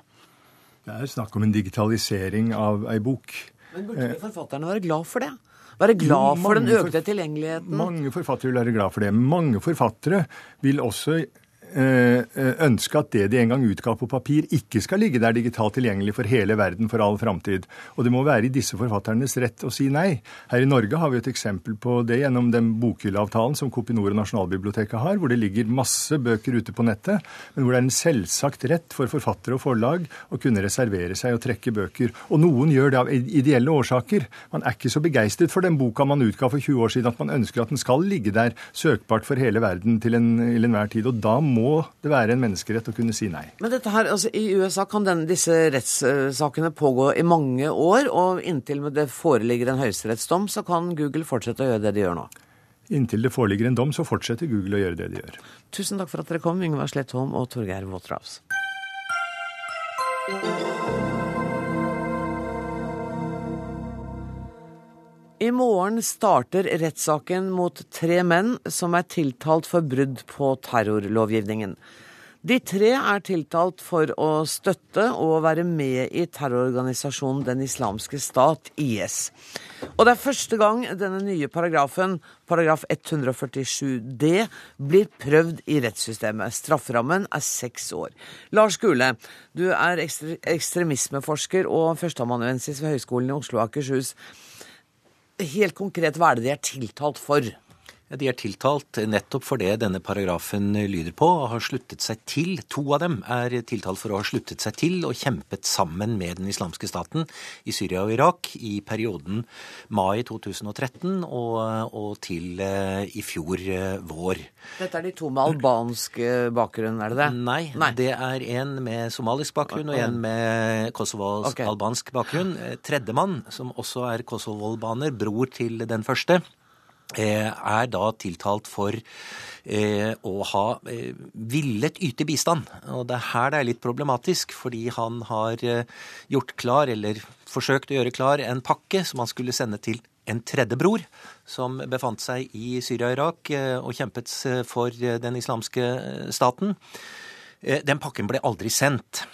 Speaker 11: Det er snakk om en digitalisering av ei bok.
Speaker 1: Men burde ikke forfatterne være glad for det? Være glad for den økte tilgjengeligheten?
Speaker 11: Mange forfattere vil være glad for det. Mange forfattere vil også eh, ønske at det de en gang utga på papir, ikke skal ligge der digitalt tilgjengelig for hele verden for all framtid. Og det må være i disse forfatternes rett å si nei. Her i Norge har vi et eksempel på det gjennom den bokhylleavtalen som Kopinor og Nasjonalbiblioteket har, hvor det ligger masse bøker ute på nettet, men hvor det er en selvsagt rett for forfattere og forlag å kunne reservere seg og trekke bøker. Og noen gjør det av ideelle årsaker. Man er ikke så begeistret for den boka man utga for 20 år siden at man ønsker at den skal ligge der søkbart for hele verden til, en, til enhver tid. Og da må det være en menneskerett å kunne si nei.
Speaker 1: Men dette her, altså I USA kan den, disse rettssakene pågå i mange år, og inntil det foreligger en høyesterettsdom, så kan Google fortsette å gjøre det de gjør nå.
Speaker 11: Inntil det foreligger en dom, så fortsetter Google å gjøre det de gjør.
Speaker 1: Tusen takk for at dere kom, Yngvar Slettholm og Torgeir Waterhouse. I morgen starter rettssaken mot tre menn som er tiltalt for brudd på terrorlovgivningen. De tre er tiltalt for å støtte og være med i terrororganisasjonen Den islamske stat, IS. Og det er første gang denne nye paragrafen, paragraf 147d, blir prøvd i rettssystemet. Strafferammen er seks år. Lars Gule, du er ekstremismeforsker og førsteamanuensis ved Høgskolen i Oslo og Akershus. Helt konkret, hva er det de er tiltalt for?
Speaker 13: Ja, De er tiltalt nettopp for det denne paragrafen lyder på, og har sluttet seg til. To av dem er tiltalt for å ha sluttet seg til og kjempet sammen med den islamske staten i Syria og Irak i perioden mai 2013 og, og til eh, i fjor eh, vår.
Speaker 1: Dette er de to med albansk eh, bakgrunn, er det det?
Speaker 13: Nei, det er en med somalisk bakgrunn og en med kosovo-albansk bakgrunn. Eh, Tredjemann, som også er kosovo-albaner, bror til den første, er da tiltalt for eh, å ha eh, villet yte bistand. Og det er her det er litt problematisk, fordi han har eh, gjort klar, eller forsøkt å gjøre klar, en pakke som han skulle sende til en tredje bror, som befant seg i Syria og Irak eh, og kjempet eh, for eh, den islamske eh, staten. Eh, Den pakken ble aldri sendt.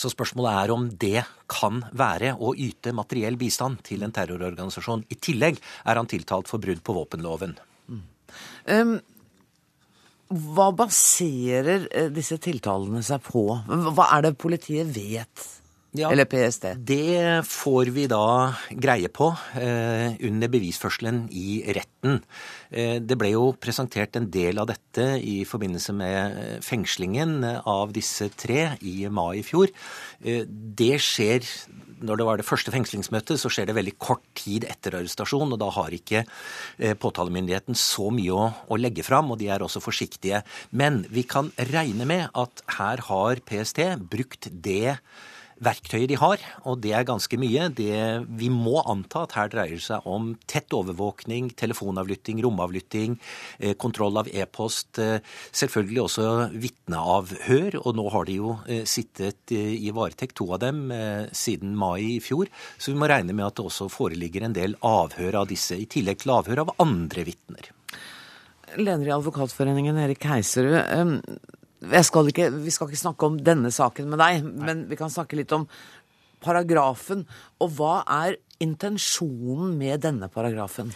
Speaker 13: Så spørsmålet er om det kan være å yte materiell bistand til en terrororganisasjon. I tillegg er han tiltalt for brudd på våpenloven.
Speaker 1: Um, hva baserer eh, disse tiltalene seg på? Hva er det politiet vet?
Speaker 13: Ja,
Speaker 1: Eller PST?
Speaker 13: Det får vi da greie på eh, under bevisførselen i retten. Eh, det ble jo presentert en del av dette i forbindelse med eh, fengslingen av disse tre i mai i fjor. Eh, det skjer når det var det første fengslingsmøtet, så skjer det veldig kort tid etter arrestasjon, og da har ikke eh, påtalemyndigheten så mye å, å legge fram, og de er også forsiktige. Men vi kan regne med at her har PST brukt det verktøyet de har, og det er ganske mye. Det, vi må anta at her dreier det seg om tett overvåkning, telefonavlytting, romavlytting, eh, kontroll av e-post, eh, selvfølgelig også vitneavhør, og nå har de jo eh, sittet i varetekt, to av dem, siden mai i fjor, så vi må regne med at det også foreligger en del avhør av disse, i tillegg til avhør av andre vitner.
Speaker 1: Leder i Advokatforeningen, Erik Heiserud. Skal ikke, vi skal ikke snakke om denne saken med deg, men vi kan snakke litt om paragrafen. Og hva er intensjonen med denne paragrafen?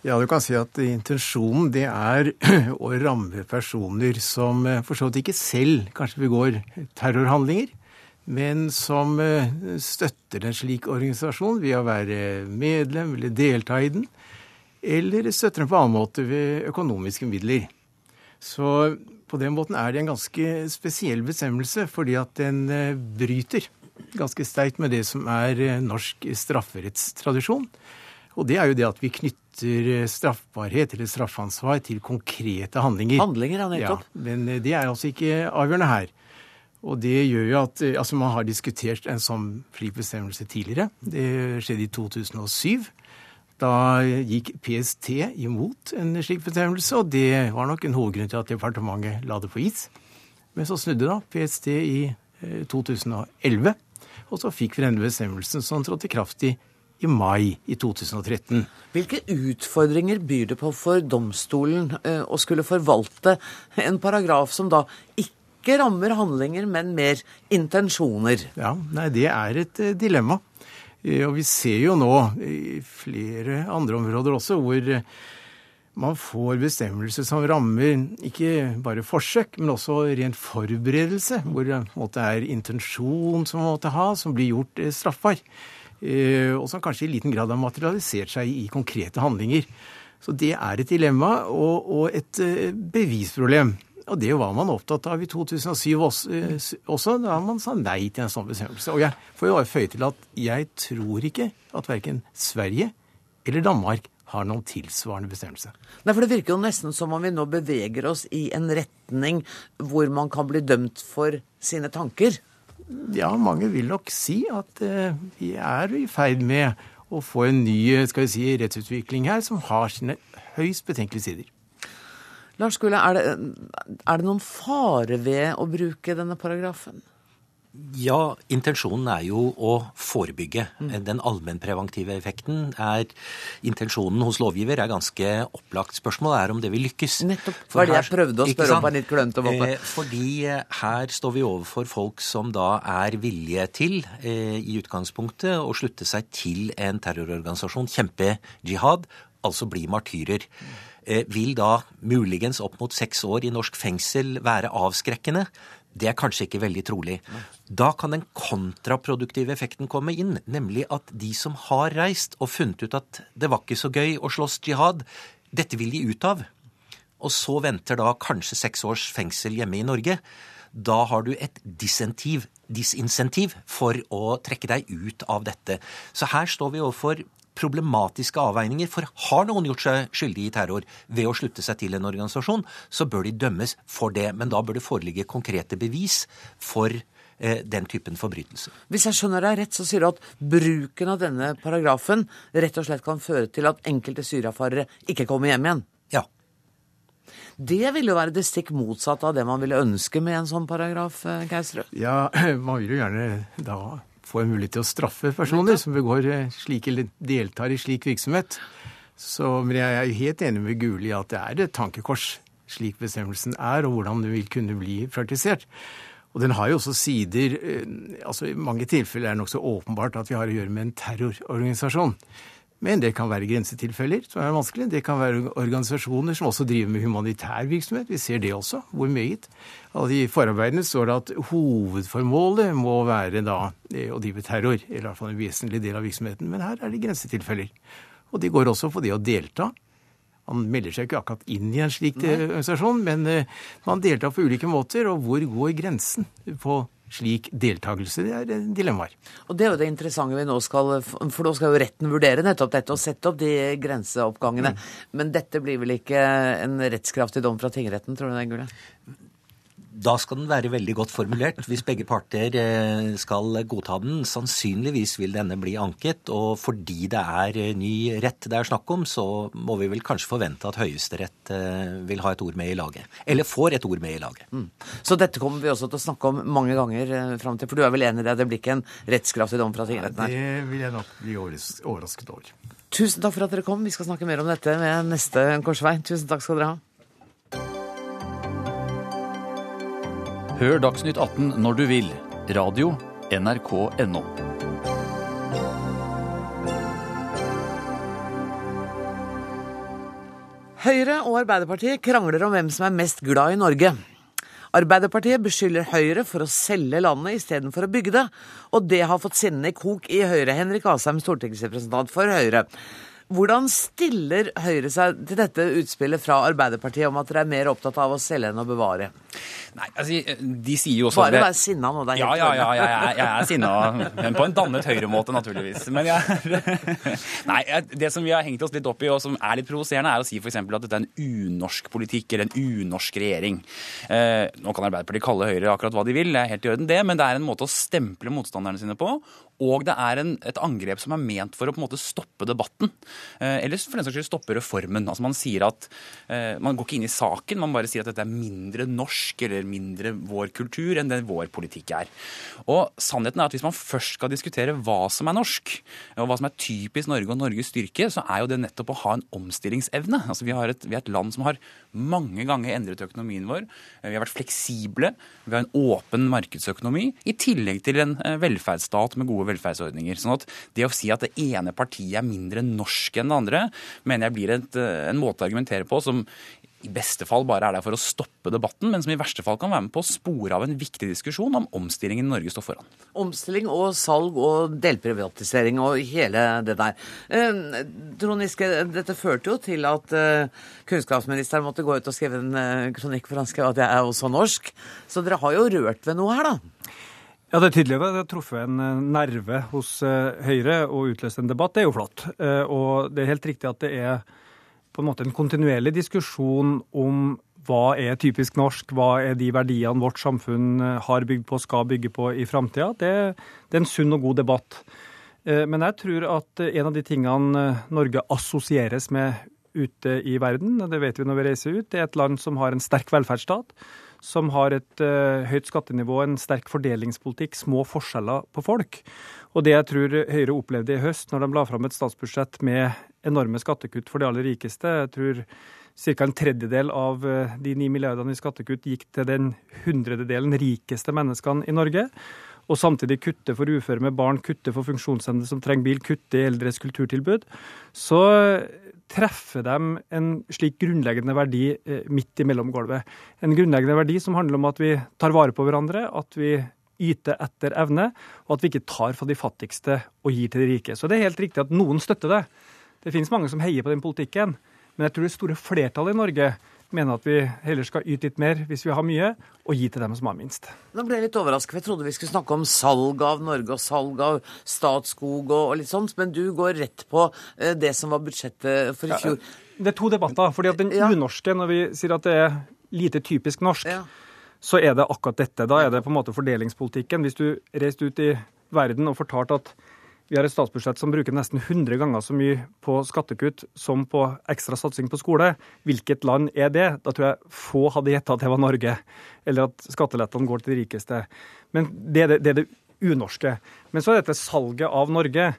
Speaker 14: Ja, du kan si at intensjonen det er å ramme personer som eh, for så vidt ikke selv kanskje begår terrorhandlinger, men som eh, støtter en slik organisasjon ved å være medlem eller delta i den, eller støtter den på annen måte ved økonomiske midler. Så på den måten er det en ganske spesiell bestemmelse, fordi at den eh, bryter ganske sterkt med det som er eh, norsk strafferettstradisjon. Og det er jo det at vi knytter eh, straffbarhet eller straffansvar til konkrete handlinger.
Speaker 1: Handlinger, ja, nettopp.
Speaker 14: Ja, men det er altså ikke avgjørende her. Og det gjør jo at Altså, man har diskutert en sånn fri bestemmelse tidligere. Det skjedde i 2007. Da gikk PST imot en slik bestemmelse, og det var nok en hovedgrunn til at departementet la det på is. Men så snudde da PST i 2011, og så fikk vi denne bestemmelsen som trådte i kraft i, i mai i 2013.
Speaker 1: Hvilke utfordringer byr det på for domstolen eh, å skulle forvalte en paragraf som da ikke rammer handlinger, men mer intensjoner?
Speaker 14: Ja, nei, det er et eh, dilemma. Eh, Og vi ser jo nå i flere andre områder også hvor eh, man får bestemmelser som rammer ikke bare forsøk, men også ren forberedelse, hvor det måte er intensjon som man måtte ha, som blir gjort eh, straffbar. Og som kanskje i liten grad har materialisert seg i konkrete handlinger. Så det er et dilemma og, og et bevisproblem. Og det var man opptatt av i 2007 også, eh, da man sa nei til en sånn bestemmelse. Og jeg får jo føye til at jeg tror ikke at verken Sverige eller Danmark har noen tilsvarende bestemmelse.
Speaker 1: Nei, for Det virker jo nesten som om vi nå beveger oss i en retning hvor man kan bli dømt for sine tanker.
Speaker 14: Ja, mange vil nok si at eh, vi er i ferd med å få en ny skal vi si, rettsutvikling her som har sine høyst betenkelige sider.
Speaker 1: Lars Skule, er er det noen fare ved å bruke denne paragrafen?
Speaker 13: Ja, intensjonen er jo å forebygge. Den allmennpreventive effekten er Intensjonen hos lovgiver er ganske opplagt. Spørsmålet er om det vil lykkes.
Speaker 1: Nettopp.
Speaker 13: For
Speaker 1: det jeg prøvde å spørre om på en litt klønete måte.
Speaker 13: oppe. fordi eh, her står vi overfor folk som da er villige til, eh, i utgangspunktet, å slutte seg til en terrororganisasjon, kjempe jihad, altså bli martyrer. Eh, vil da muligens opp mot seks år i norsk fengsel være avskrekkende? Det er kanskje ikke veldig trolig. Da kan den kontraproduktive effekten komme inn, nemlig at de som har reist og funnet ut at det var ikke så gøy å slåss jihad, Dette vil de ut av. Og så venter da kanskje seks års fengsel hjemme i Norge. Da har du et disentiv, disinsentiv for å trekke deg ut av dette. Så her står vi overfor problematiske avveininger. For har noen gjort seg skyldig i terror ved å slutte seg til en organisasjon, så bør de dømmes for det. Men da bør det foreligge konkrete bevis for eh, den typen forbrytelser.
Speaker 1: Hvis jeg skjønner deg rett, så sier du at bruken av denne paragrafen rett og slett kan føre til at enkelte syriafarere ikke kommer hjem igjen?
Speaker 13: Ja.
Speaker 1: Det ville jo være det stikk motsatte av det man ville ønske med en sånn paragraf, eh,
Speaker 14: Ja, man vil jo gjerne da få mulighet til å straffe personer som begår eh, slik eller deltar i slik virksomhet. Så, men jeg er jo helt enig med Guli i at det er et tankekors slik bestemmelsen er, og hvordan det vil kunne bli praktisert. Og den har jo også sider eh, altså I mange tilfeller er det nokså åpenbart at vi har å gjøre med en terrororganisasjon. Men det kan være grensetilfeller som er vanskelig. Det kan være organisasjoner som også driver med humanitær virksomhet. Vi ser det også. Hvor meget. Altså, I forarbeidene står det at hovedformålet må være da eh, å drive terror. Eller i hvert fall en vesentlig del av virksomheten. Men her er det grensetilfeller. Og det går også for det å delta. Man melder seg ikke akkurat inn i en slik Nei. organisasjon, men eh, man deltar på ulike måter. Og hvor går grensen på slik deltakelse. Det er dilemmaer.
Speaker 1: Og Det er jo det interessante vi nå skal For nå skal jo retten vurdere nettopp dette og sette opp de grenseoppgangene. Mm. Men dette blir vel ikke en rettskraftig dom fra tingretten, tror du det, Gule?
Speaker 13: Da skal den være veldig godt formulert hvis begge parter eh, skal godta den. Sannsynligvis vil denne bli anket, og fordi det er eh, ny rett det er snakk om, så må vi vel kanskje forvente at Høyesterett eh, vil ha et ord med i laget. Eller får et ord med i laget. Mm.
Speaker 1: Så dette kommer vi også til å snakke om mange ganger fram til, for du er vel enig i det? Det blir ikke en rettskraftig dom fra tingretten
Speaker 14: her? Det vil jeg nok bli overrasket over.
Speaker 1: Tusen takk for at dere kom. Vi skal snakke mer om dette ved neste korsvei. Tusen takk skal dere ha.
Speaker 15: Hør Dagsnytt 18 når du vil. Radio NRK NO.
Speaker 1: Høyre og Arbeiderpartiet krangler om hvem som er mest glad i Norge. Arbeiderpartiet beskylder Høyre for å selge landet istedenfor å bygge det, og det har fått sinnene i kok i Høyre. Henrik Asheim, stortingsrepresentant for Høyre. Hvordan stiller Høyre seg til dette utspillet fra Arbeiderpartiet om at dere er mer opptatt av å selge enn å bevare?
Speaker 16: Nei, altså, de sier jo også
Speaker 1: Bare vær sinna nå, det
Speaker 16: er helt Ja, ja, ja, jeg, jeg er sinna. Men på en dannet Høyre-måte, naturligvis. Men jeg Nei, det som vi har hengt oss litt opp i, og som er litt provoserende, er å si f.eks. at dette er en unorsk politikk eller en unorsk regjering. Eh, nå kan Arbeiderpartiet kalle Høyre akkurat hva de vil, det er helt i orden det, men det er en måte å stemple motstanderne sine på. Og det er en, et angrep som er ment for å på en måte stoppe debatten. Eh, eller for den saks skyld stoppe reformen. Altså Man sier at eh, man går ikke inn i saken, man bare sier at dette er mindre norsk eller mindre vår kultur enn det vår politikk er. Og sannheten er at hvis man først skal diskutere hva som er norsk, og hva som er typisk Norge og Norges styrke, så er jo det nettopp å ha en omstillingsevne. Altså Vi, et, vi er et land som har mange ganger endret økonomien vår. Vi har vært fleksible. Vi har en åpen markedsøkonomi, i tillegg til en eh, velferdsstat med gode velferdsordninger. Sånn at det å si at det ene partiet er mindre norsk enn det andre, mener jeg blir et, eh, en måte å argumentere på som i beste fall bare er der for å stoppe debatten, men som i verste fall kan være med på å spore av en viktig diskusjon om omstillingen Norge står foran.
Speaker 1: Omstilling og salg og delprivatisering og hele det der. Eh, Trond Giske, dette førte jo til at eh, kunnskapsministeren måtte gå ut og skrive en eh, kronikk for han skrev at jeg er også norsk. Så dere har jo rørt ved noe her, da?
Speaker 10: Ja, Det er tydelig at det har truffet en nerve hos Høyre og utløst en debatt. Det er jo flott. Eh, og det er helt riktig at det er en måte en kontinuerlig diskusjon om hva er typisk norsk, hva er de verdiene vårt samfunn har bygd på skal bygge på i framtida. Det, det, er en sunn og god debatt. Men jeg tror at en av de tingene Norge assosieres med ute i verden, det vet vi når vi reiser ut, det er et land som har en sterk velferdsstat som har et høyt skattenivå, en sterk fordelingspolitikk, små forskjeller på folk. Og det jeg tror Høyre opplevde i høst, når de la fram et statsbudsjett med enorme skattekutt for de aller rikeste Jeg tror ca. en tredjedel av eh, de ni milliardene i skattekutt gikk til den hundrededelen rikeste menneskene i Norge. Og samtidig kutte for uføre med barn, kutte for funksjonshemmede som trenger bil, kutte i eldres kulturtilbud. Så treffer dem en slik grunnleggende verdi eh, midt i mellomgulvet. En grunnleggende verdi som handler om at vi tar vare på hverandre, at vi yte etter evne, og at vi ikke tar fra de fattigste og gir til de rike. Så det er helt riktig at noen støtter det. Det finnes mange som heier på den politikken. Men jeg tror det store flertallet i Norge mener at vi heller skal yte litt mer hvis vi har mye, og gi til dem som har minst.
Speaker 1: Nå ble jeg litt overrasket, for jeg trodde vi skulle snakke om salg av Norge og salg av Statskog og, litt sånt, men du går rett på eh, det som var budsjettet for i fjor.
Speaker 10: Det er to debatter. fordi at Den unorske, når vi sier at det er lite typisk norsk, så er det akkurat dette. Da er det på en måte fordelingspolitikken. Hvis du reiste ut i verden og fortalte at vi har et statsbudsjett som bruker nesten 100 ganger så mye på skattekutt som på ekstra satsing på skole. Hvilket land er det? Da tror jeg få hadde gjetta at det var Norge, eller at skattelettene går til de rikeste. Men det er det, det, er det unorske. Men så er dette salget av Norge.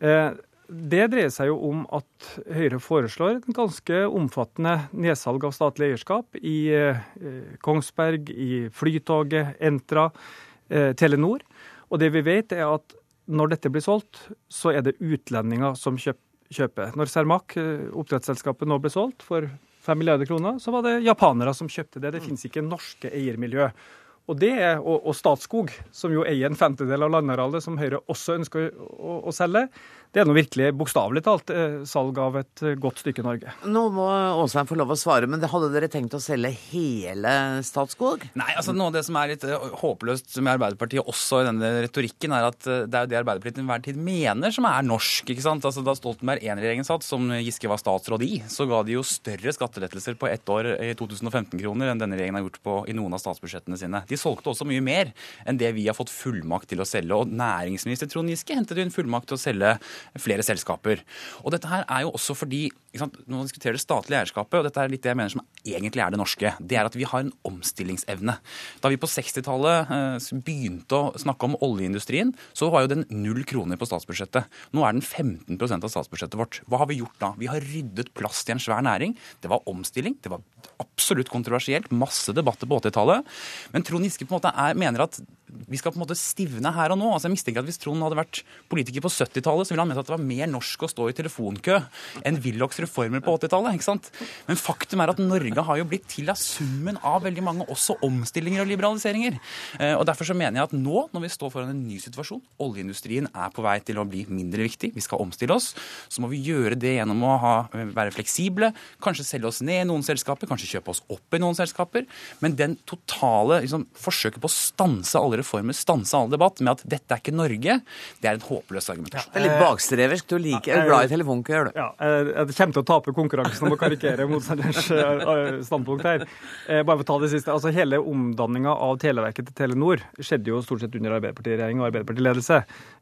Speaker 10: Eh, det dreier seg jo om at Høyre foreslår et ganske omfattende nedsalg av statlig eierskap i eh, Kongsberg, i Flytoget, Entra, eh, Telenor. Og det vi vet, er at når dette blir solgt, så er det utlendinger som kjøper. Når Cermaq, eh, oppdrettsselskapet, nå ble solgt for 5 milliarder kroner, så var det japanere som kjøpte det. Det finnes ikke norske eiermiljø. Og, det er, og, og Statskog, som jo eier en femtedel av landarealet, som Høyre også ønsker å, å, å selge, det er nå virkelig bokstavelig talt eh, salg av et eh, godt stykke Norge.
Speaker 1: Nå må Åsheim få lov å svare, men hadde dere tenkt å selge hele Statskog?
Speaker 16: Nei, altså noe av det som er litt eh, håpløst med Arbeiderpartiet også i denne retorikken, er at det er jo det Arbeiderpartiet til enhver tid mener som er norsk. ikke sant? Altså Da Stoltenberg I-regjeringen satt, som Giske var statsråd i, så ga de jo større skattelettelser på ett år i 2015-kroner enn denne regjeringen har gjort på, i noen av statsbudsjettene sine. De solgte også mye mer enn det vi har fått fullmakt til å selge. Og næringsminister Trond Giske hentet inn fullmakt til å selge flere selskaper. Og dette her er jo også fordi når man diskuterer det statlige eierskapet, og dette er litt det jeg mener som egentlig er det norske, det er at vi har en omstillingsevne. Da vi på 60-tallet eh, begynte å snakke om oljeindustrien, så var jo den null kroner på statsbudsjettet. Nå er den 15% av statsbudsjettet vårt. Hva har vi gjort da? Vi har ryddet plass til en svær næring. Det var omstilling. Det var absolutt kontroversielt. Masse debatter på 80-tallet. Men Trond Giske på en måte er, mener at vi skal på en måte stivne her og nå. Altså jeg mistenker at Hvis Trond hadde vært politiker på 70-tallet, så ville han ment at det var mer norsk å stå i telefonkø enn Willochs reformer på 80-tallet. ikke sant? Men faktum er at Norge har jo blitt til av summen av veldig mange også omstillinger og liberaliseringer. Eh, og Derfor så mener jeg at nå, når vi står foran en ny situasjon, oljeindustrien er på vei til å bli mindre viktig, vi skal omstille oss, så må vi gjøre det gjennom å ha, være fleksible, kanskje selge oss ned i noen selskaper, kanskje kjøpe oss opp i noen selskaper. Men den totale liksom, forsøket på å stanse alle reformer, stanse all debatt med at dette er ikke Norge, det er en håpløs argumentasjon.
Speaker 1: Ja, det er litt bakstreversk. Du liker, er glad i telefonkø, gjør du?
Speaker 10: Ja, jeg kommer til å tape konkurransen om å karikere motstanders eh, standpunkt her. Eh, bare for å ta det siste. altså Hele omdanninga av Televerket til Telenor skjedde jo stort sett under Arbeiderpartiregjering og Arbeiderpartiledelse.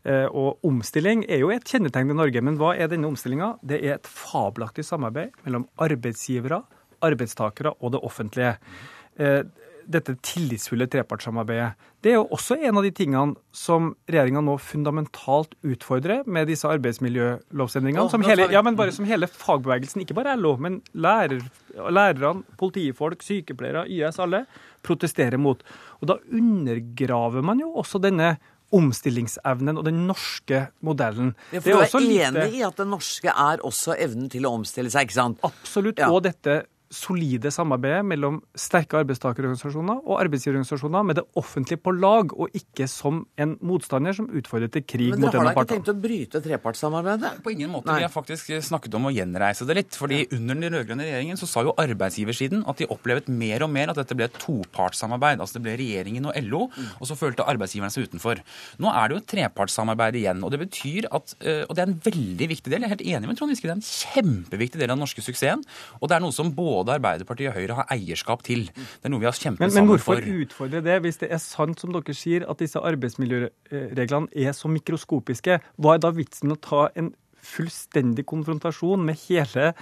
Speaker 10: Eh, og omstilling er jo et kjennetegn ved Norge. Men hva er denne omstillinga? Det er et fabelaktig samarbeid mellom arbeidsgivere, arbeidstakere og det offentlige dette tillitsfulle trepartssamarbeidet. Det er jo også en av de tingene som regjeringa nå fundamentalt utfordrer med disse arbeidsmiljølovsendringene. Som hele, ja, men bare som hele fagbevegelsen, ikke bare LO, men lærer, lærerne, politifolk, sykepleiere, YS, alle, protesterer mot. Og da undergraver man jo også denne omstillingsevnen og den norske modellen.
Speaker 1: Ja, for du er enig lite... i at den norske er også evnen til å omstille seg, ikke sant?
Speaker 10: Absolutt. Ja. Og dette solide samarbeidet mellom sterke arbeidstakerorganisasjoner og arbeidsgiverorganisasjoner med det offentlige på lag, og ikke som en motstander som utfordrer til krig mot en
Speaker 1: av partene.
Speaker 10: Men
Speaker 1: dere har da ikke tenkt å bryte trepartssamarbeidet?
Speaker 16: På ingen måte. Nei. Vi har faktisk snakket om å gjenreise det litt. fordi under den rød-grønne regjeringen så sa jo arbeidsgiversiden at de opplevet mer og mer at dette ble et topartssamarbeid. Altså det ble regjeringen og LO, og så følte arbeidsgiverne seg utenfor. Nå er det jo et trepartssamarbeid igjen, og det betyr at eh, Og det er en veldig viktig del, jeg er helt enig med Trond Giske, det er en kjempeviktig del av den norske suksessen. Og det er noe som både både Arbeiderpartiet og Høyre har eierskap til. Det er noe vi har kjempet
Speaker 10: men, men sammen for. Men hvorfor utfordre det, hvis det er sant som dere sier, at disse arbeidsmiljøreglene er så mikroskopiske? Hva er da vitsen med å ta en fullstendig konfrontasjon med hele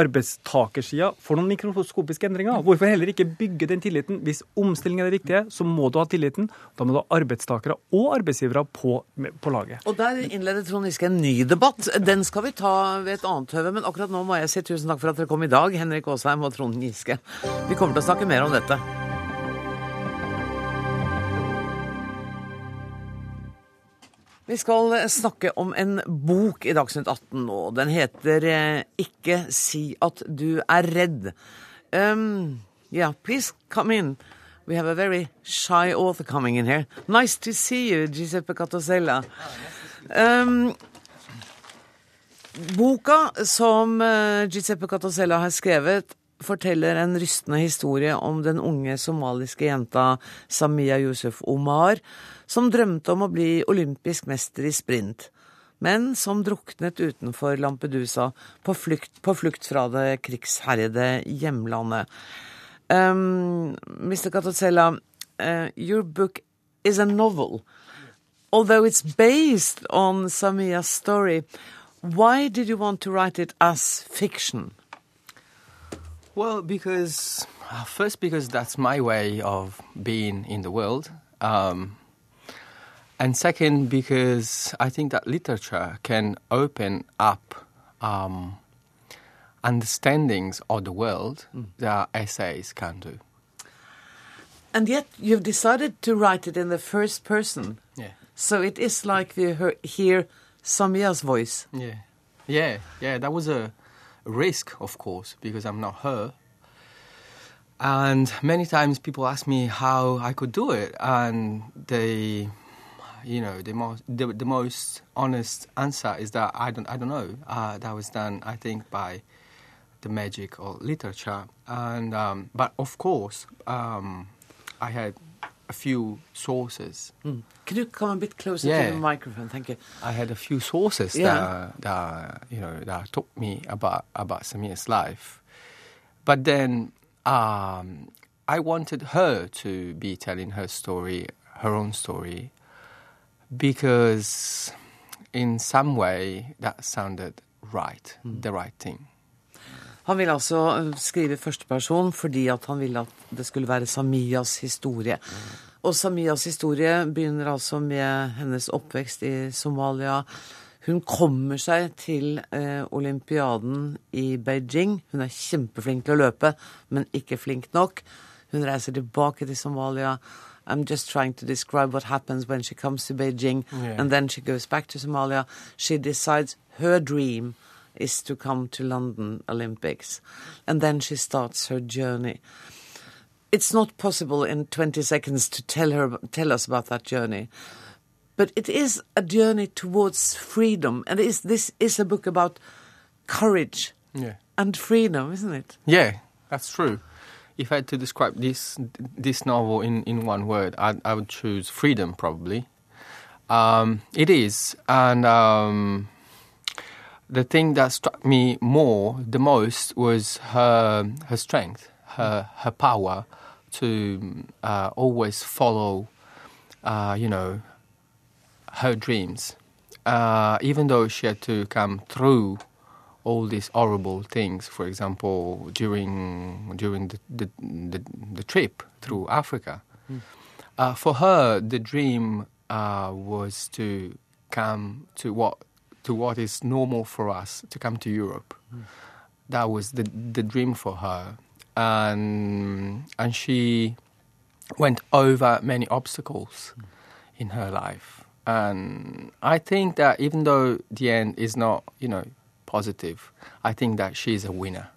Speaker 10: arbeidstakersida får noen mikroskopiske endringer. Hvorfor heller ikke bygge den tilliten? Hvis omstilling er det viktige, så må du ha tilliten. Da må du ha arbeidstakere og arbeidsgivere på, på laget.
Speaker 1: Og Der innleder Trond Giske en ny debatt. Den skal vi ta ved et annet høve. Men akkurat nå må jeg si tusen takk for at dere kom i dag, Henrik Asheim og Trond Giske. Vi kommer til å snakke mer om dette. Vi skal snakke om en bok i Dagsnytt 18 nå. Den heter eh, 'Ikke si at du er redd'. Um, yeah, please come in. We have a very shy author coming in here. Nice to see you, Giuseppe Catosella. Um, Boka som eh, Giuseppe Catosella har skrevet, forteller en rystende historie om den unge somaliske jenta Samia Yusuf Omar, som drømte om å bli olympisk mester i sprint, men som druknet utenfor Lampedusa på flukt, på flukt fra det krigsherjede hjemlandet. Um, Mr. Catosella, uh, your book is a novel. Although it's based on Samia's story, why did you want to write it as fiction?
Speaker 17: Well, because uh, first, because that's my way of being in the world. Um, and second, because I think that literature can open up um, understandings of the world that essays can do.
Speaker 1: And yet you've decided to write it in the first person.
Speaker 17: Yeah.
Speaker 1: So it is like we hear, hear Samia's voice.
Speaker 17: Yeah, yeah, yeah. That was a risk, of course, because I'm not her. And many times people ask me how I could do it, and they, you know, the most the, the most honest answer is that I don't I don't know. Uh, that was done, I think, by the magic of literature. And um, but of course, um, I had a few sources.
Speaker 1: Mm. Can you come a bit closer
Speaker 17: Yeah.
Speaker 1: to the microphone? Thank you.
Speaker 17: I had a few sources
Speaker 1: Yeah.
Speaker 17: that, that you know that taught me about about Samir's life, but then um, I wanted her to be telling her story, her own story, because in some way that sounded right, the right thing.
Speaker 1: Han ville altså eh, skrive førsteperson fordi at han ville at det skulle være Samias historie. Og Samias historie begynner altså med hennes oppvekst i Somalia. Hun kommer seg til eh, olympiaden i Beijing. Hun er kjempeflink til å løpe, men ikke flink nok. Hun reiser tilbake til Somalia. I'm just trying to describe what happens when she comes to Beijing,
Speaker 17: Yeah.
Speaker 1: and then she goes back to Somalia. She decides her dream is to come to London Olympics. And then she starts her journey. It's not possible in 20 seconds to tell her tell us about that journey. But it is a journey towards freedom. And is, this is a book about courage
Speaker 17: Yeah.
Speaker 1: and freedom, isn't it?
Speaker 17: Yeah, that's true. If I had to describe this this novel in, in one word, I, I would choose freedom. Probably, um, it is, and um, the thing that struck me more, the most, was her her strength, her her power to uh, always follow, uh, you know, her dreams, uh, even though she had to come through all these horrible things. For example, during during the the, the, the trip through Africa, uh, for her the dream uh, was to come to what to what is normal for us to come to Europe. That was the the dream for her, and and she went over many obstacles in her life. And I think that even though the end is not, you know, positive, I think that she's a winner.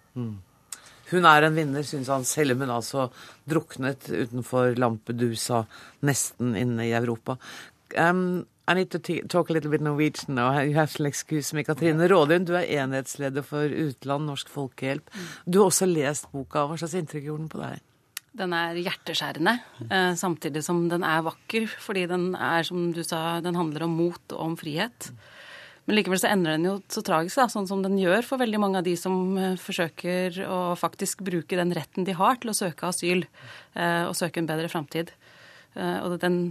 Speaker 1: Hun er en vinner, syns han, selv om hun altså druknet utenfor Lampedusa, nesten inne i Europa. Um, I need to talk a little bit Norwegian now. You have to excuse me. Katrine Rådin, du er enhetsleder for Utland, Norsk Folkehjelp. Du har også lest boka. Hva slags inntrykk gjorde den på deg?
Speaker 4: Den er hjerteskjærende, eh, samtidig som den er vakker, fordi den er, som du sa, den handler om mot og om frihet. Men likevel så ender den jo så tragisk, da, sånn som den gjør for veldig mange av de som eh, forsøker å faktisk bruke den retten de har til å søke asyl eh, og søke en bedre framtid. Eh, og den,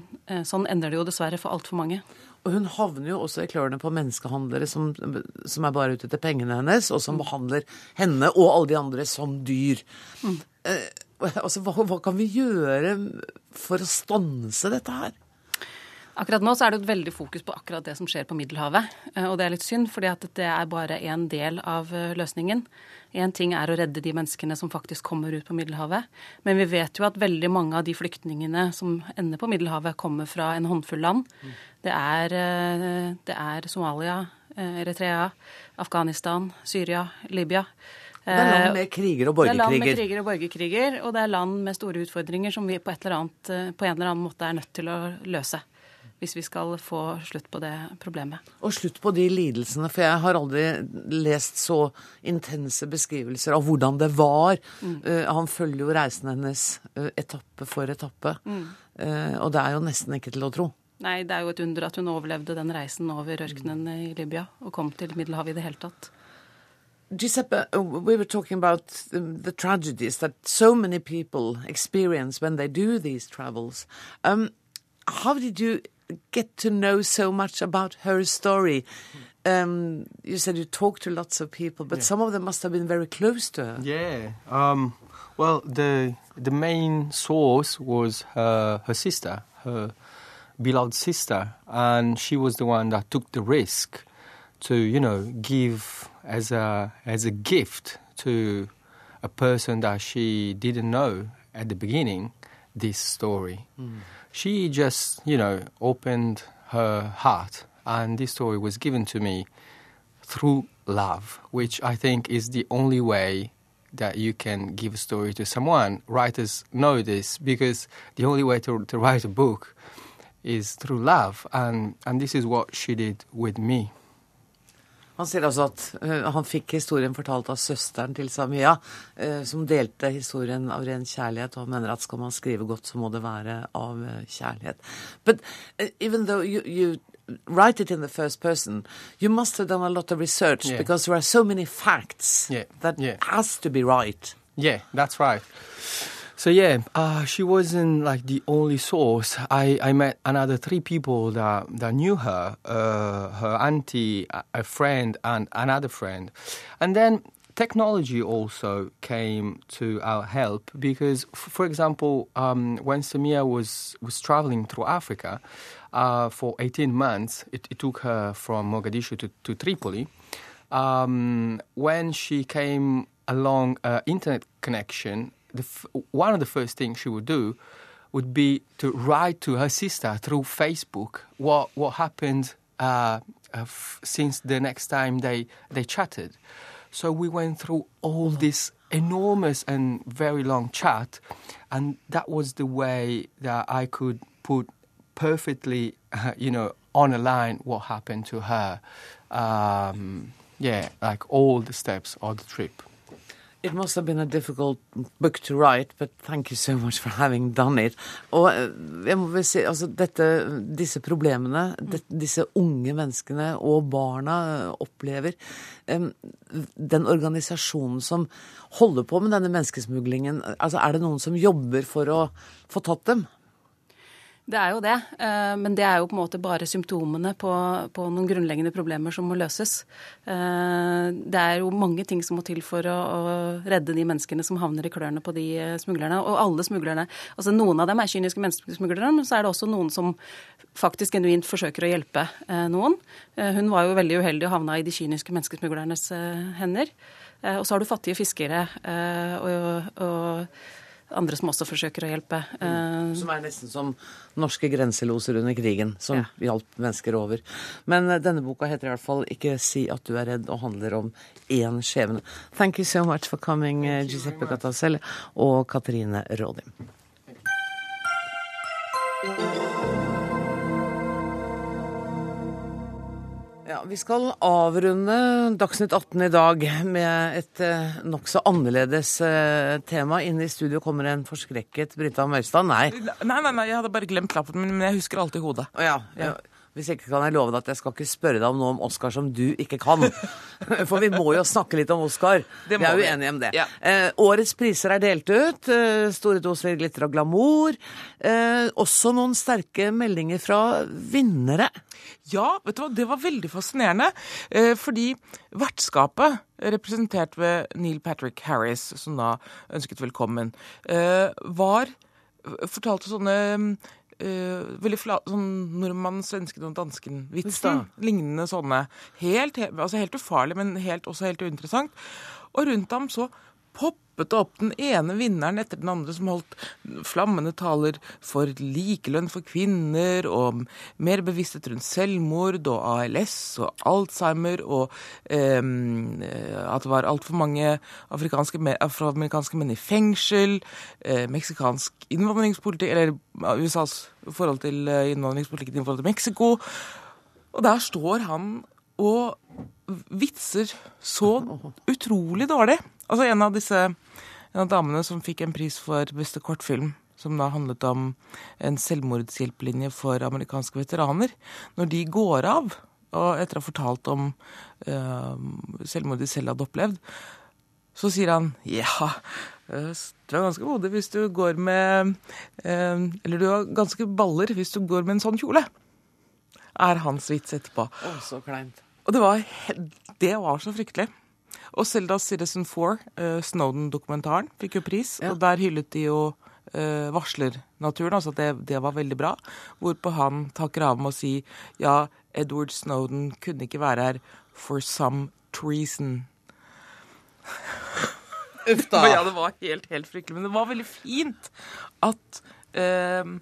Speaker 4: sånn ender det jo dessverre for altfor mange.
Speaker 1: Og hun havner jo også i klørne på menneskehandlere som, som er bare ute etter pengene hennes, og som behandler henne og alle de andre som dyr. Eh, altså, hva, hva kan vi gjøre for å stanse dette her?
Speaker 4: Akkurat nå så er det et veldig fokus på akkurat det som skjer på Middelhavet. eh, Og det er litt synd, fordi at det er bare en del av eh, løsningen. Én ting er å redde de menneskene som faktisk kommer ut på Middelhavet. Men vi vet jo at veldig mange av de flyktningene som ender på Middelhavet, kommer fra en håndfull land. Det er, eh, det er Somalia, Eritrea, Afghanistan, Syria, Libya.
Speaker 1: Det er land med kriger og borgerkriger.
Speaker 4: Det er land med kriger og borgerkriger, og det er land med store utfordringer som vi på, et eller annet, på en eller annen måte er nødt til å løse. Hvis vi skal få slutt på det problemet.
Speaker 1: Og slutt på de lidelsene, for jeg har aldri lest så intense beskrivelser av hvordan det var.
Speaker 4: Mm.
Speaker 1: Uh, han følger jo reisen hennes uh, etappe for etappe.
Speaker 4: Mm.
Speaker 1: uh, og det er jo nesten ikke til å tro.
Speaker 4: Nei, det er jo et under at hun overlevde den reisen over ørkenen i Libya og kom til Middelhavet i det hele tatt.
Speaker 1: Giuseppe, uh, we were talking about the, the tragedies that so many people experience when they do these travels. Um, how did you get to know so much about her story? Um, you said you talked to lots of people, but
Speaker 17: Yeah.
Speaker 1: some of them must have been very close to her.
Speaker 17: Yeah. Um, well, the the main source was her her sister, her beloved sister, and she was the one that took the risk to, you know, give as a as a gift to a person that she didn't know at the beginning this story. She just, you know, opened her heart, and this story was given to me through love, which I think is the only way that you can give a story to someone. Writers know this because the only way to, to write a book is through love, and, and this is what she did with me.
Speaker 1: Han sier altså at uh, han fikk historien fortalt av søsteren til Samia, uh, som delte historien av ren kjærlighet, og han mener at skal man skrive godt, så må det være av uh, kjærlighet. But even though you, you write it in the first person, you must have done a lot of research
Speaker 17: Yeah.
Speaker 1: because there are so many facts that has to be right.
Speaker 17: Yeah, that's right. So yeah, uh, she wasn't like the only source. I, I met another three people that that knew her, uh, her auntie, a- friend, and another friend, and then technology also came to our help because, for example, um, when Samia was was traveling through Africa uh, for 18 months, it, it took her from Mogadishu to, to Tripoli um, when she came along uh, internet connection, the f- one of the first things she would do would be to write to her sister through Facebook what what happened uh, uh, f- since the next time they they chatted. So we went through all this enormous and very long chat, and that was the way that I could put perfectly, uh, you know, on a line what happened to her. Um, yeah, like all the steps of the trip.
Speaker 1: It must have been a difficult book to write, but thank you so much for having done it. Og eh, jeg må vel si, altså dette, disse problemene det, disse unge menneskene og barna eh, opplever um, Den organisasjonen som holder på med denne menneskesmuglingen, altså er det noen som jobber for å få tatt dem?
Speaker 4: Det er jo det, eh, men det er jo på en måte bare symptomene på, på noen grunnleggende problemer som må løses. Eh, Det er jo mange ting som må til for å, å redde de menneskene som havner i klørne på de eh, smuglerne. Og alle smuglerne. Altså Noen av dem er kyniske menneskesmuglere, men så er det også noen som faktisk genuint forsøker å hjelpe noen. Hun var jo veldig uheldig og havna i de kyniske menneskesmuglernes hender. Og så har du fattige fiskere og, og andre som også forsøker å hjelpe. Mm.
Speaker 1: Som er nesten som norske grenseloser under krigen, som hjalp mennesker over. Men eh, denne boka heter i hvert fall 'Ikke si at du er redd' og handler om én skjebne. Thank you so much for coming, eh, Giuseppe Cataselle og Katrine Rådim. Ja, Vi skal avrunde Dagsnytt 18 i dag med et eh, nokså annerledes eh, tema. Inne i studio kommer en forskrekket Brita Møystad. Nei.
Speaker 18: Nei, nei, nei, jeg hadde bare glemt lappen min, men jeg husker alltid hodet.
Speaker 1: Å ja. ja. Hvis ikke kan jeg love deg at jeg skal ikke spørre deg om noe om Oscar som du ikke kan. For vi må jo snakke litt om Oscar.
Speaker 18: Det
Speaker 1: vi er jo enige om det. Eh, årets priser er delt ut. Eh, store doser glitter og glamour. Eh, også noen sterke meldinger fra vinnere.
Speaker 18: Ja, vet du hva, det var veldig fascinerende. Eh, fordi vertskapet, representert ved Neil Patrick Harris, som da ønsket velkommen, eh, var Fortalte sånne eh, veldig fla, sånn nordmann, svensken og dansken-vitsen. Lignende sånne. Helt, helt, altså helt ufarlig, men helt, også helt uinteressant. Og rundt ham så poppa snappet det opp den ene vinneren etter den andre som holdt flammende taler for likelønn for kvinner og mer bevissthet rundt selvmord og ALS og Alzheimer og eh, at det var altfor mange afroamerikanske menn i fengsel, eh, meksikansk innvandringspolitikk, eller USAs forhold til eh, innvandringspolitikken i forhold til Mexico. Og der står han og vitser så utrolig dårlig. Altså en av disse en av damene som fikk en pris for beste kortfilm, som da handlet om en selvmordshjelpelinje for amerikanske veteraner. Når de går av, og etter å ha fortalt om uh, selvmord de selv hadde opplevd, så sier han ja, du er ganske modig hvis du går med uh, Eller du har ganske baller hvis du går med en sånn kjole. Er hans vits etterpå.
Speaker 1: Å, så kleint.
Speaker 18: Og det var, det var så fryktelig. Og Selda Citizen 4, uh, Snowden-dokumentaren, fikk jo pris, ja. og der hyllet de jo uh, varslernaturen, altså at det, det, var veldig bra. Hvorpå han takker av med å si ja, Edward Snowden kunne ikke være her for some treason.
Speaker 1: Uff da.
Speaker 18: ja, det var helt, helt fryktelig. Men det var veldig fint at uh,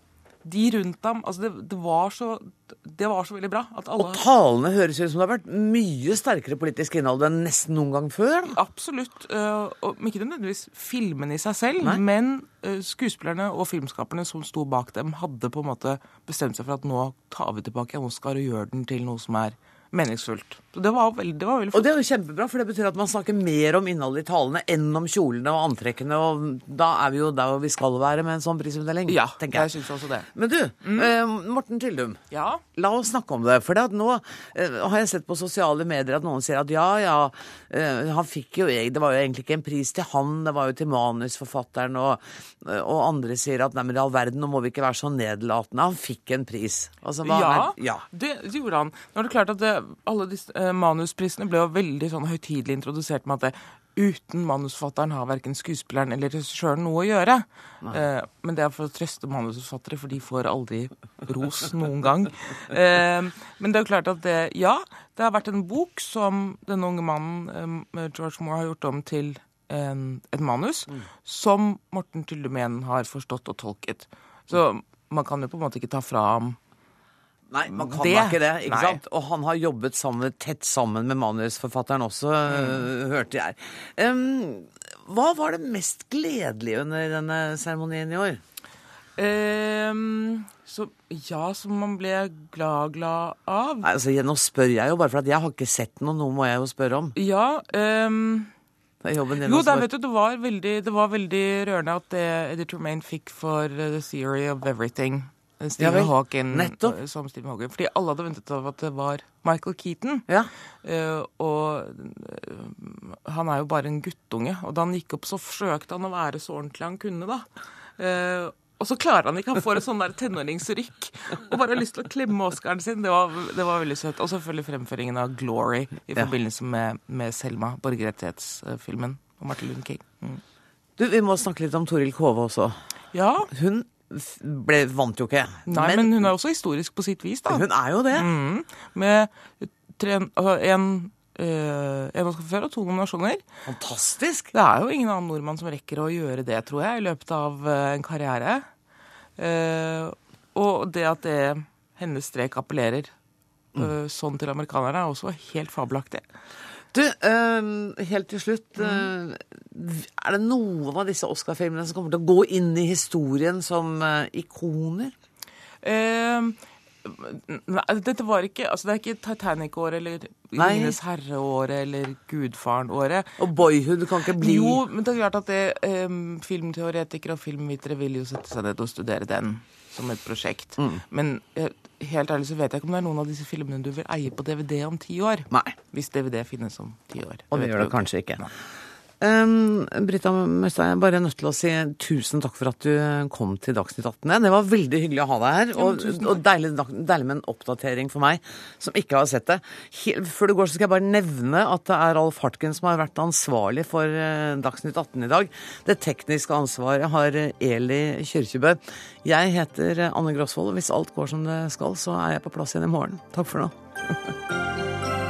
Speaker 18: de rundt ham altså det, det, var så, det, var så, veldig bra.
Speaker 1: Alle... Og talene høres ut som det har vært mye sterkere politisk innhold enn nesten noen gang før?
Speaker 18: Da. Absolutt. Uh, og ikke nødvendigvis filmene i seg selv, Nei. men uh, skuespillerne og filmskaperne som sto bak dem, hadde på en måte bestemt seg for at nå tar vi tilbake Oscar og gjør den til noe som er meningsfullt. Det var veldig, det var veldig.
Speaker 1: Og det er jo kjempebra, for det betyr at man snakker mer om innholdet i talene enn om kjolene og antrekkene, og da er vi jo der vi skal være med en sånn prisutdeling.
Speaker 18: Ja,
Speaker 1: tenker jeg.
Speaker 18: jeg synes også det.
Speaker 1: Men du, mm. eh, Morten Tyldum.
Speaker 18: Ja?
Speaker 1: La oss snakke om det. For det nå eh, har jeg sett på sosiale medier at noen sier at ja, ja, eh, han fikk jo Det var jo egentlig ikke en pris til han, det var jo til manusforfatteren, og, og andre sier at nei, men i all verden, nå må vi ikke være så nedlatende. Han fikk en pris.
Speaker 18: Altså, ja, er, ja, det gjorde han. Nå er det klart at det, alle disse eh, manusprisene ble jo veldig sånn høytidelig introdusert med at det, uten manusforfatteren har verken skuespilleren eller regissøren noe å gjøre. Eh, men det er for å trøste manusforfattere, for de får aldri ros noen gang. Eh, men det er jo klart at det, ja, det har vært en bok som denne unge mannen, eh, George Moore, har gjort om til en, et manus, mm. som Morten Tyldemen har forstått og tolket. Så man kan jo på en måte ikke ta fra ham
Speaker 1: Nei, man kan det, ikke det. ikke Nei. sant? Og han har jobbet sammen, tett sammen med manusforfatteren også, mm. hørte jeg. Um, hva var det mest gledelige under denne seremonien i år?
Speaker 18: Um, så ja, som man ble glad, glad av.
Speaker 1: Nei, altså, Nå spør jeg jo, bare for at jeg har ikke sett noe. Noe må jeg jo spørre om.
Speaker 18: Ja, um, jo, der, vet du, det var, veldig, det var veldig rørende at det Eddie Tremaine fikk for The Theory of Everything. Stephen ja, Hawking
Speaker 1: Nettopp.
Speaker 18: Eh, som Stephen Hawking. Fordi alle hadde ventet av at det var Michael Keaton.
Speaker 1: Ja.
Speaker 18: Uh, og uh, han er jo bare en guttunge. Og da han gikk opp, så forsøkte han å være så ordentlig han kunne, da. Uh, og så klarer han ikke. Han får et sånn der tenåringsrykk og bare har lyst til å klemme Oscaren sin. Det var, det var veldig søtt. Og selvfølgelig fremføringen av 'Glory' i forbindelse med, med Selma, borgerrettighetsfilmen om Martin Luther King. Mm.
Speaker 1: Du, Vi må snakke litt om Toril Kove også.
Speaker 18: Ja.
Speaker 1: Hun ble, vant jo ikke.
Speaker 18: Nei, men, men, hun er også historisk på sitt vis, da.
Speaker 1: Hun er jo det.
Speaker 18: Mm, med tre, altså en Uh, en Oscar før og to nominasjoner.
Speaker 1: Fantastisk!
Speaker 18: Det er jo ingen annen nordmann som rekker å gjøre det, tror jeg, i løpet av uh, en karriere. Uh, og det at det, hennes strek appellerer mm. sånn til amerikanerne, er også helt fabelaktig.
Speaker 1: Du, uh, helt til slutt. Uh, er det noen av disse Oscar-filmene som kommer til å gå inn i historien som uh, ikoner?
Speaker 18: nei, dette var ikke altså Det er ikke Titanic-året eller Ringenes herre-året eller Gudfaren-året.
Speaker 1: Og Boyhood kan ikke bli
Speaker 18: Jo, men det er klart at det, filmteoretikere og filmvitere vil jo sette seg ned og studere den som et prosjekt. Mm. Men helt ærlig så vet jeg ikke om det er noen av disse filmene du vil eie på DVD om ti år.
Speaker 1: Nei.
Speaker 18: Hvis DVD finnes om ti år.
Speaker 1: Og det gjør det kanskje ikke. Nei. Um, Britta Møstad, jeg er bare nødt til å si tusen takk for at du kom til Dagsnytt 18. Det var veldig hyggelig å ha deg her, og, og deilig, deilig, med en oppdatering for meg som ikke har sett det. Før du går, så skal jeg bare nevne at det er Alf Hartgen som har vært ansvarlig for uh, Dagsnytt 18 i dag. Det tekniske ansvaret har Eli Kyrkjebø. Jeg heter Anne Grosvold, og hvis alt går som det skal, så er jeg på plass igjen i morgen. Takk for nå.